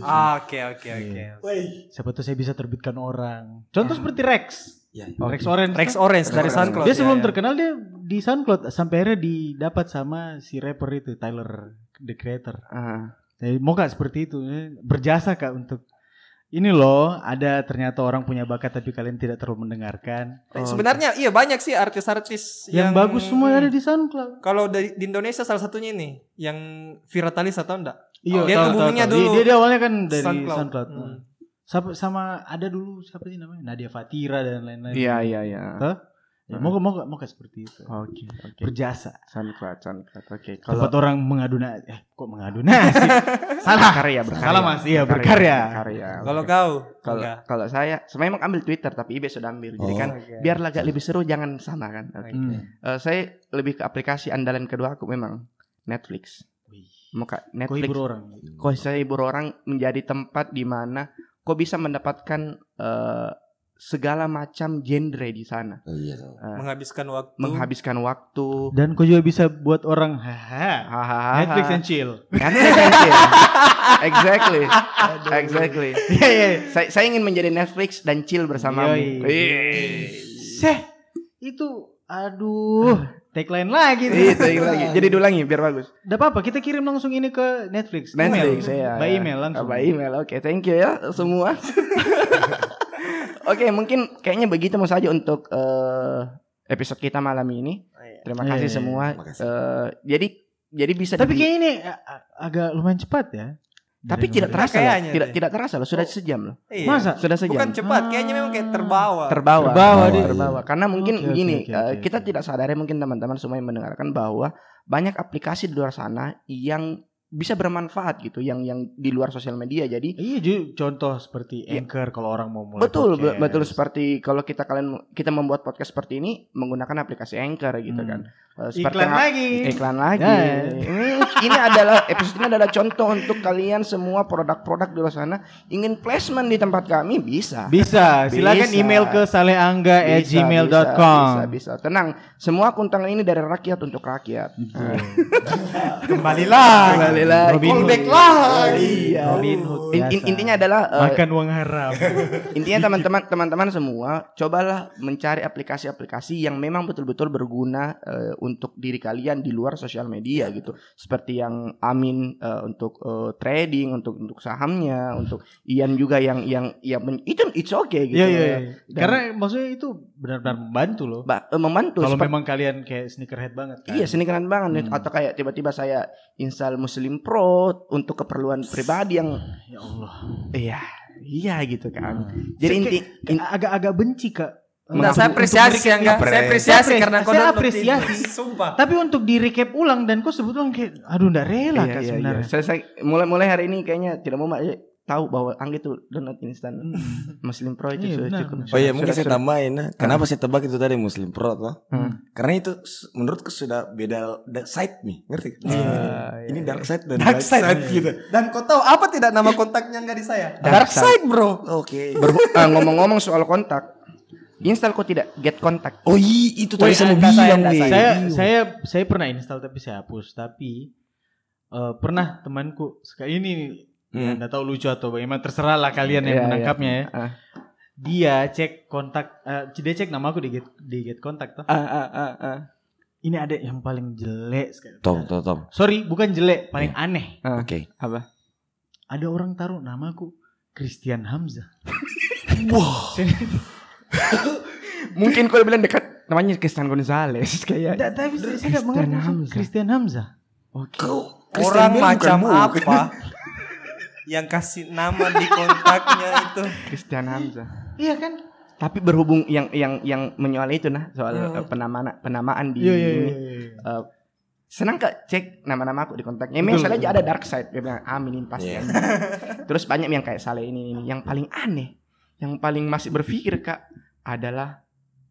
Speaker 3: Ah, Oke, oke, oke.
Speaker 2: Siapa tuh saya bisa terbitkan orang. Contoh seperti Rex.
Speaker 4: Ya.
Speaker 2: Rex Orange.
Speaker 3: Rex Orange dari SoundCloud.
Speaker 2: Dia sebelum
Speaker 3: ya, ya.
Speaker 2: terkenal dia di SoundCloud sampai akhirnya didapat sama si rapper itu Tyler the Creator. Jadi mau gak seperti itu eh, berjasa kak untuk ini loh ada ternyata orang punya bakat tapi kalian tidak terlalu mendengarkan.
Speaker 3: Eh, Sebenarnya iya banyak sih artis-artis
Speaker 2: Yang,
Speaker 3: yang,
Speaker 2: bagus semua ada di SoundCloud.
Speaker 3: Kalau dari di Indonesia salah satunya ini yang Viratalis atau enggak?
Speaker 2: Iya,
Speaker 3: Dia
Speaker 2: tahu, tahu, tahu.
Speaker 3: dulu.
Speaker 2: Dia, dia, dia awalnya kan dari
Speaker 3: SoundCloud.
Speaker 2: SoundCloud.
Speaker 3: Hmm.
Speaker 2: Sama, sama ada dulu siapa sih namanya Nadia Fatira dan lain-lain.
Speaker 1: Iya, iya, iya.
Speaker 2: Hah? Ya, mau mau mau seperti itu.
Speaker 1: Oke, oke.
Speaker 2: Berjasa.
Speaker 1: SoundCloud, SoundCloud. Oke, kalau
Speaker 2: Tempat orang mengadu na eh kok mengadu nasi? Salah.
Speaker 1: karya berkarya.
Speaker 2: Salah, Mas. Iya, berkarya.
Speaker 1: Berkarya.
Speaker 3: Kalau kau
Speaker 1: kalau kalau saya sebenarnya emang ambil Twitter tapi Ibe sudah ambil. Jadi
Speaker 4: Oh.
Speaker 1: kan
Speaker 3: Oke.
Speaker 1: biar agak lebih seru jangan sama kan. Oke.
Speaker 2: Hmm.
Speaker 1: Eh, saya lebih ke aplikasi andalan kedua aku memang Netflix. Muka Netflix.
Speaker 2: hibur orang?
Speaker 1: Kok saya hibur orang menjadi tempat di mana kok bisa mendapatkan eh, segala macam genre di sana.
Speaker 4: Oh iya tahu.
Speaker 1: Eh,
Speaker 3: menghabiskan waktu.
Speaker 1: menghabiskan waktu.
Speaker 2: Dan kau juga bisa buat orang haha.
Speaker 1: Hahaha.
Speaker 2: Netflix and chill.
Speaker 1: Netflix and chill. exactly. Exactly.
Speaker 2: Iya iya.
Speaker 1: Saya, saya ingin menjadi Netflix dan chill bersamamu.
Speaker 2: Seh, itu aduh, tagline lagi nih.
Speaker 1: Itu yang lagi. Jadi diulangi biar bagus.
Speaker 2: Udah apa-apa, kita kirim langsung ini ke Netflix.
Speaker 1: Netflix
Speaker 2: Email.
Speaker 1: ya.
Speaker 2: By email langsung.
Speaker 1: By email. Oke, thank you ya semua. Oke, mungkin kayaknya begitu mau saja untuk eh, episode kita malam ini. Terima
Speaker 2: Iya,
Speaker 1: kasih
Speaker 2: iya,
Speaker 1: semua.
Speaker 4: Terima kasih.
Speaker 1: Eh, jadi jadi bisa
Speaker 2: Tapi
Speaker 1: dibi-
Speaker 2: kayak ini agak lumayan cepat ya.
Speaker 1: Tapi
Speaker 2: Dari
Speaker 1: tidak
Speaker 2: kemarin.
Speaker 1: terasa loh. Tidak tidak terasa loh. Sudah sejam loh.
Speaker 3: Iya.
Speaker 2: Masa?
Speaker 1: Sudah sejam.
Speaker 3: Bukan cepat, kayaknya memang kayak terbawa.
Speaker 1: terbawa
Speaker 2: Terbawa
Speaker 4: dia.
Speaker 1: terbawa karena mungkin
Speaker 2: Oke, oke,
Speaker 1: gini
Speaker 2: oke,
Speaker 1: eh,
Speaker 2: oke,
Speaker 1: kita tidak sadar ya mungkin teman-teman semua yang mendengarkan bahwa banyak aplikasi di luar sana yang bisa bermanfaat gitu yang yang di luar sosial media jadi
Speaker 2: Iya, contoh seperti
Speaker 1: Iya.
Speaker 2: Anchor kalau orang mau mulai
Speaker 1: betul be-
Speaker 2: podcast.
Speaker 1: betul seperti kalau kita kalian kita membuat podcast seperti ini menggunakan aplikasi Anchor gitu
Speaker 2: Hmm.
Speaker 1: kan Eh, seperti
Speaker 2: Iklan lagi.
Speaker 1: iklan lagi
Speaker 2: Ya.
Speaker 1: ini ini adalah episode ini adalah contoh untuk kalian semua produk-produk di luar sana ingin placement di tempat kami bisa
Speaker 2: Bisa, silakan
Speaker 1: Bisa.
Speaker 2: email ke saleangga@gmail.com.
Speaker 1: bisa, bisa, bisa. Tenang, semua kuntangan ini dari rakyat untuk rakyat.
Speaker 3: Kembali lagi.
Speaker 1: Kembali lagi.
Speaker 2: Robin Hood.
Speaker 3: Lagi.
Speaker 1: Iya.
Speaker 2: Robin Hood
Speaker 1: In- in- intinya adalah eh,
Speaker 2: Makan uang haram.
Speaker 1: intinya teman-teman teman-teman semua cobalah mencari aplikasi-aplikasi yang memang betul-betul berguna eh, untuk diri kalian di luar sosial media gitu. Seperti yang Amin eh, untuk eh, trading, untuk untuk sahamnya, untuk Ian juga yang yang ya men- itu it's okay gitu.
Speaker 2: Iya, iya,
Speaker 1: ya.
Speaker 2: iya. Karena maksudnya itu benar-benar membantu loh.
Speaker 1: Ba- eh, membantu
Speaker 2: Kalau memang kalian kayak sneakerhead banget kan.
Speaker 1: Iya keren banget.
Speaker 2: Hmm.
Speaker 1: atau kayak tiba-tiba saya install Muslim Pro untuk keperluan pribadi yang
Speaker 2: Ya Allah.
Speaker 1: iya iya gitu kan.
Speaker 2: Hmm.
Speaker 1: Jadi inti
Speaker 2: agak-agak benci kak.
Speaker 3: Nah,
Speaker 2: Untuk-
Speaker 3: saya apresiasi
Speaker 2: di-recap-
Speaker 3: ya enggak? Saya
Speaker 4: Apres-
Speaker 3: apresiasi
Speaker 2: Saya
Speaker 3: karena kau
Speaker 2: saya apresiasi.
Speaker 3: Sumpah.
Speaker 2: Tapi untuk di recap ulang dan kok sebetulnya kayak aduh ndak rela
Speaker 1: Iya,
Speaker 2: kak
Speaker 1: iya,
Speaker 2: sebenarnya.
Speaker 1: iya. Saya, saya mulai mulai hari ini kayaknya tidak mau Mak, tahu bahwa Anggi itu download instan Muslim Pro itu
Speaker 2: Iya,
Speaker 1: sudah cukup.
Speaker 4: Oh iya mungkin saya tambahin nah. Kenapa saya tebak itu tadi Muslim Pro toh?
Speaker 1: Hmm.
Speaker 4: Karena itu menurutku sudah beda dark side nih, ngerti?
Speaker 1: Ah,
Speaker 4: Ini
Speaker 1: iya,
Speaker 4: dark side dan
Speaker 3: Dark side.
Speaker 4: gitu.
Speaker 3: Dan kau tahu apa tidak nama kontaknya enggak di saya?
Speaker 1: Dark
Speaker 3: Dark side, bro.
Speaker 4: Oke.
Speaker 1: Berhu- ah, ngomong-ngomong soal kontak, install kok tidak get kontak.
Speaker 4: Oh iya itu tadi saya mau bilang nih.
Speaker 2: Saya saya saya pernah install tapi saya hapus. Tapi eh, pernah temanku sekali ini
Speaker 4: Hmm.
Speaker 2: Nggak tahu lucu atau bagaimana terserah lah kalian yang
Speaker 1: iya.
Speaker 2: menangkapnya ya.
Speaker 1: Ah.
Speaker 2: Dia cek kontak, eh, dia cek nama aku di get, di get kontak tuh.
Speaker 1: Ah, ah, ah, ah.
Speaker 2: Ini ada yang paling jelek sekali.
Speaker 4: Tom, tom, tom.
Speaker 2: Sorry, bukan jelek, paling aneh.
Speaker 1: Ah.
Speaker 4: Oke.
Speaker 1: Apa?
Speaker 2: Ada orang taruh namaku Christian Hamzah.
Speaker 1: Mungkin kau bilang dekat namanya Cristian Gonzalez kayak.
Speaker 2: Nggak, tapi saya
Speaker 1: Christian
Speaker 2: mengerti. Christian Hamzah.
Speaker 1: Oke.
Speaker 4: Kau
Speaker 5: orang macam apa yang kasih nama di kontaknya itu
Speaker 1: Christian Hamzah.
Speaker 2: Iya kan?
Speaker 1: Tapi berhubung yang yang yang menyoal itu nah soal eh, penamaan penamaan di
Speaker 2: Iya iya
Speaker 1: ini.
Speaker 2: iya. iya.
Speaker 1: eh, senang kak cek nama-nama aku di kontaknya. Misalnya aja ada dark side dia bilang amin ini pasti.
Speaker 6: Iya.
Speaker 1: anjing." Terus banyak yang kayak Saleh ini ini yang paling aneh, yang paling masih berpikir kak adalah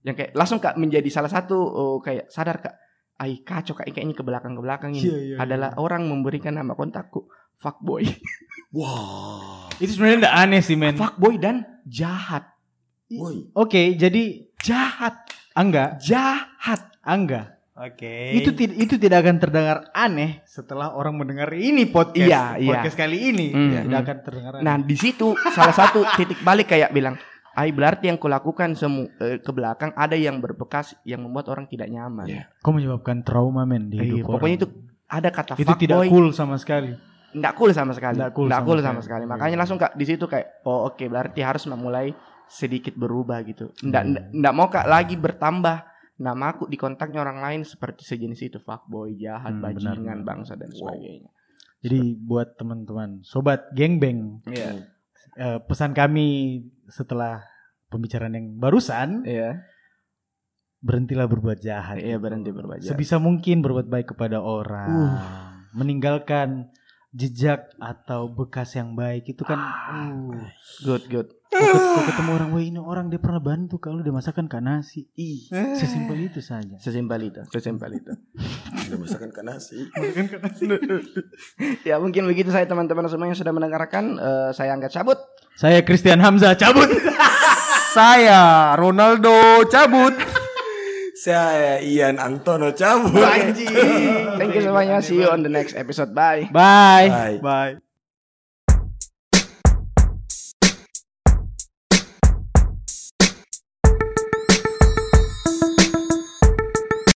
Speaker 1: yang kayak langsung kak menjadi salah satu oh, kayak sadar kak, ay kacau kak kayaknya ke belakang ke belakang ini
Speaker 2: Iya, iya,
Speaker 1: adalah orang memberikan nama kontakku fuckboy,
Speaker 6: Wah.
Speaker 2: Itu sebenarnya enggak aneh sih men.
Speaker 1: fuckboy dan jahat,
Speaker 6: Woi.
Speaker 2: Oke, jadi
Speaker 1: jahat,
Speaker 2: angga,
Speaker 1: jahat.
Speaker 2: angga.
Speaker 5: oke
Speaker 2: Itu tid- itu tidak akan terdengar aneh setelah orang mendengar ini podcast.
Speaker 1: Iya, iya.
Speaker 2: podcast kali ini
Speaker 1: Hmm,
Speaker 2: tidak
Speaker 1: hmm.
Speaker 2: akan terdengar aneh.
Speaker 1: Nah di situ salah satu titik balik kayak bilang, ay berarti yang kulakukan semu eh, ke belakang ada yang berbekas yang membuat orang tidak nyaman.
Speaker 6: Iya.
Speaker 2: kau menyebabkan trauma men di
Speaker 1: Iya,
Speaker 2: hidup
Speaker 1: pokoknya itu ada kata
Speaker 2: itu tidak
Speaker 1: fuckboy,
Speaker 2: cool sama sekali.
Speaker 1: Nggak cool sama sekali,
Speaker 2: Nggak cool
Speaker 1: nggak
Speaker 2: sama
Speaker 1: cool
Speaker 2: sekali.
Speaker 1: sama sekali.
Speaker 2: Iya.
Speaker 1: Makanya langsung kak di situ kayak, oh oke berarti harus memulai sedikit berubah gitu. Nggak,
Speaker 2: Hmm.
Speaker 1: nggak, mau kak lagi bertambah nama aku di kontaknya orang lain seperti sejenis itu fuckboy, jahat,
Speaker 2: Hmm,
Speaker 1: bajingan,
Speaker 2: benar.
Speaker 1: bangsa dan sebagainya.
Speaker 2: Jadi buat teman-teman, sobat gengbeng,
Speaker 1: Iya,
Speaker 2: eh, pesan kami setelah pembicaraan yang barusan,
Speaker 1: iya,
Speaker 2: berhentilah berbuat jahat.
Speaker 1: iya berhenti berbaca.
Speaker 2: Sebisa mungkin berbuat baik kepada orang. Meninggalkan jejak atau bekas yang baik itu kan uh,
Speaker 1: Good, good.
Speaker 2: kau ket- kau ketemu orang wah ini orang dia pernah bantu kalau dia masakan kak nasi ih sesimpel itu saja
Speaker 1: Sesimpel itu, sesimpel itu.
Speaker 6: Udah masakan ke nasi.
Speaker 1: ya mungkin begitu saya teman-teman semua yang sudah mendengarkan. Eh, saya angkat cabut.
Speaker 2: saya Christian Hamzah cabut
Speaker 5: saya Ronaldo cabut
Speaker 6: Saya Ian Antono cabut.
Speaker 1: Thank you semuanya. See you on the next episode. Bye.
Speaker 2: bye
Speaker 6: Bye.
Speaker 2: bye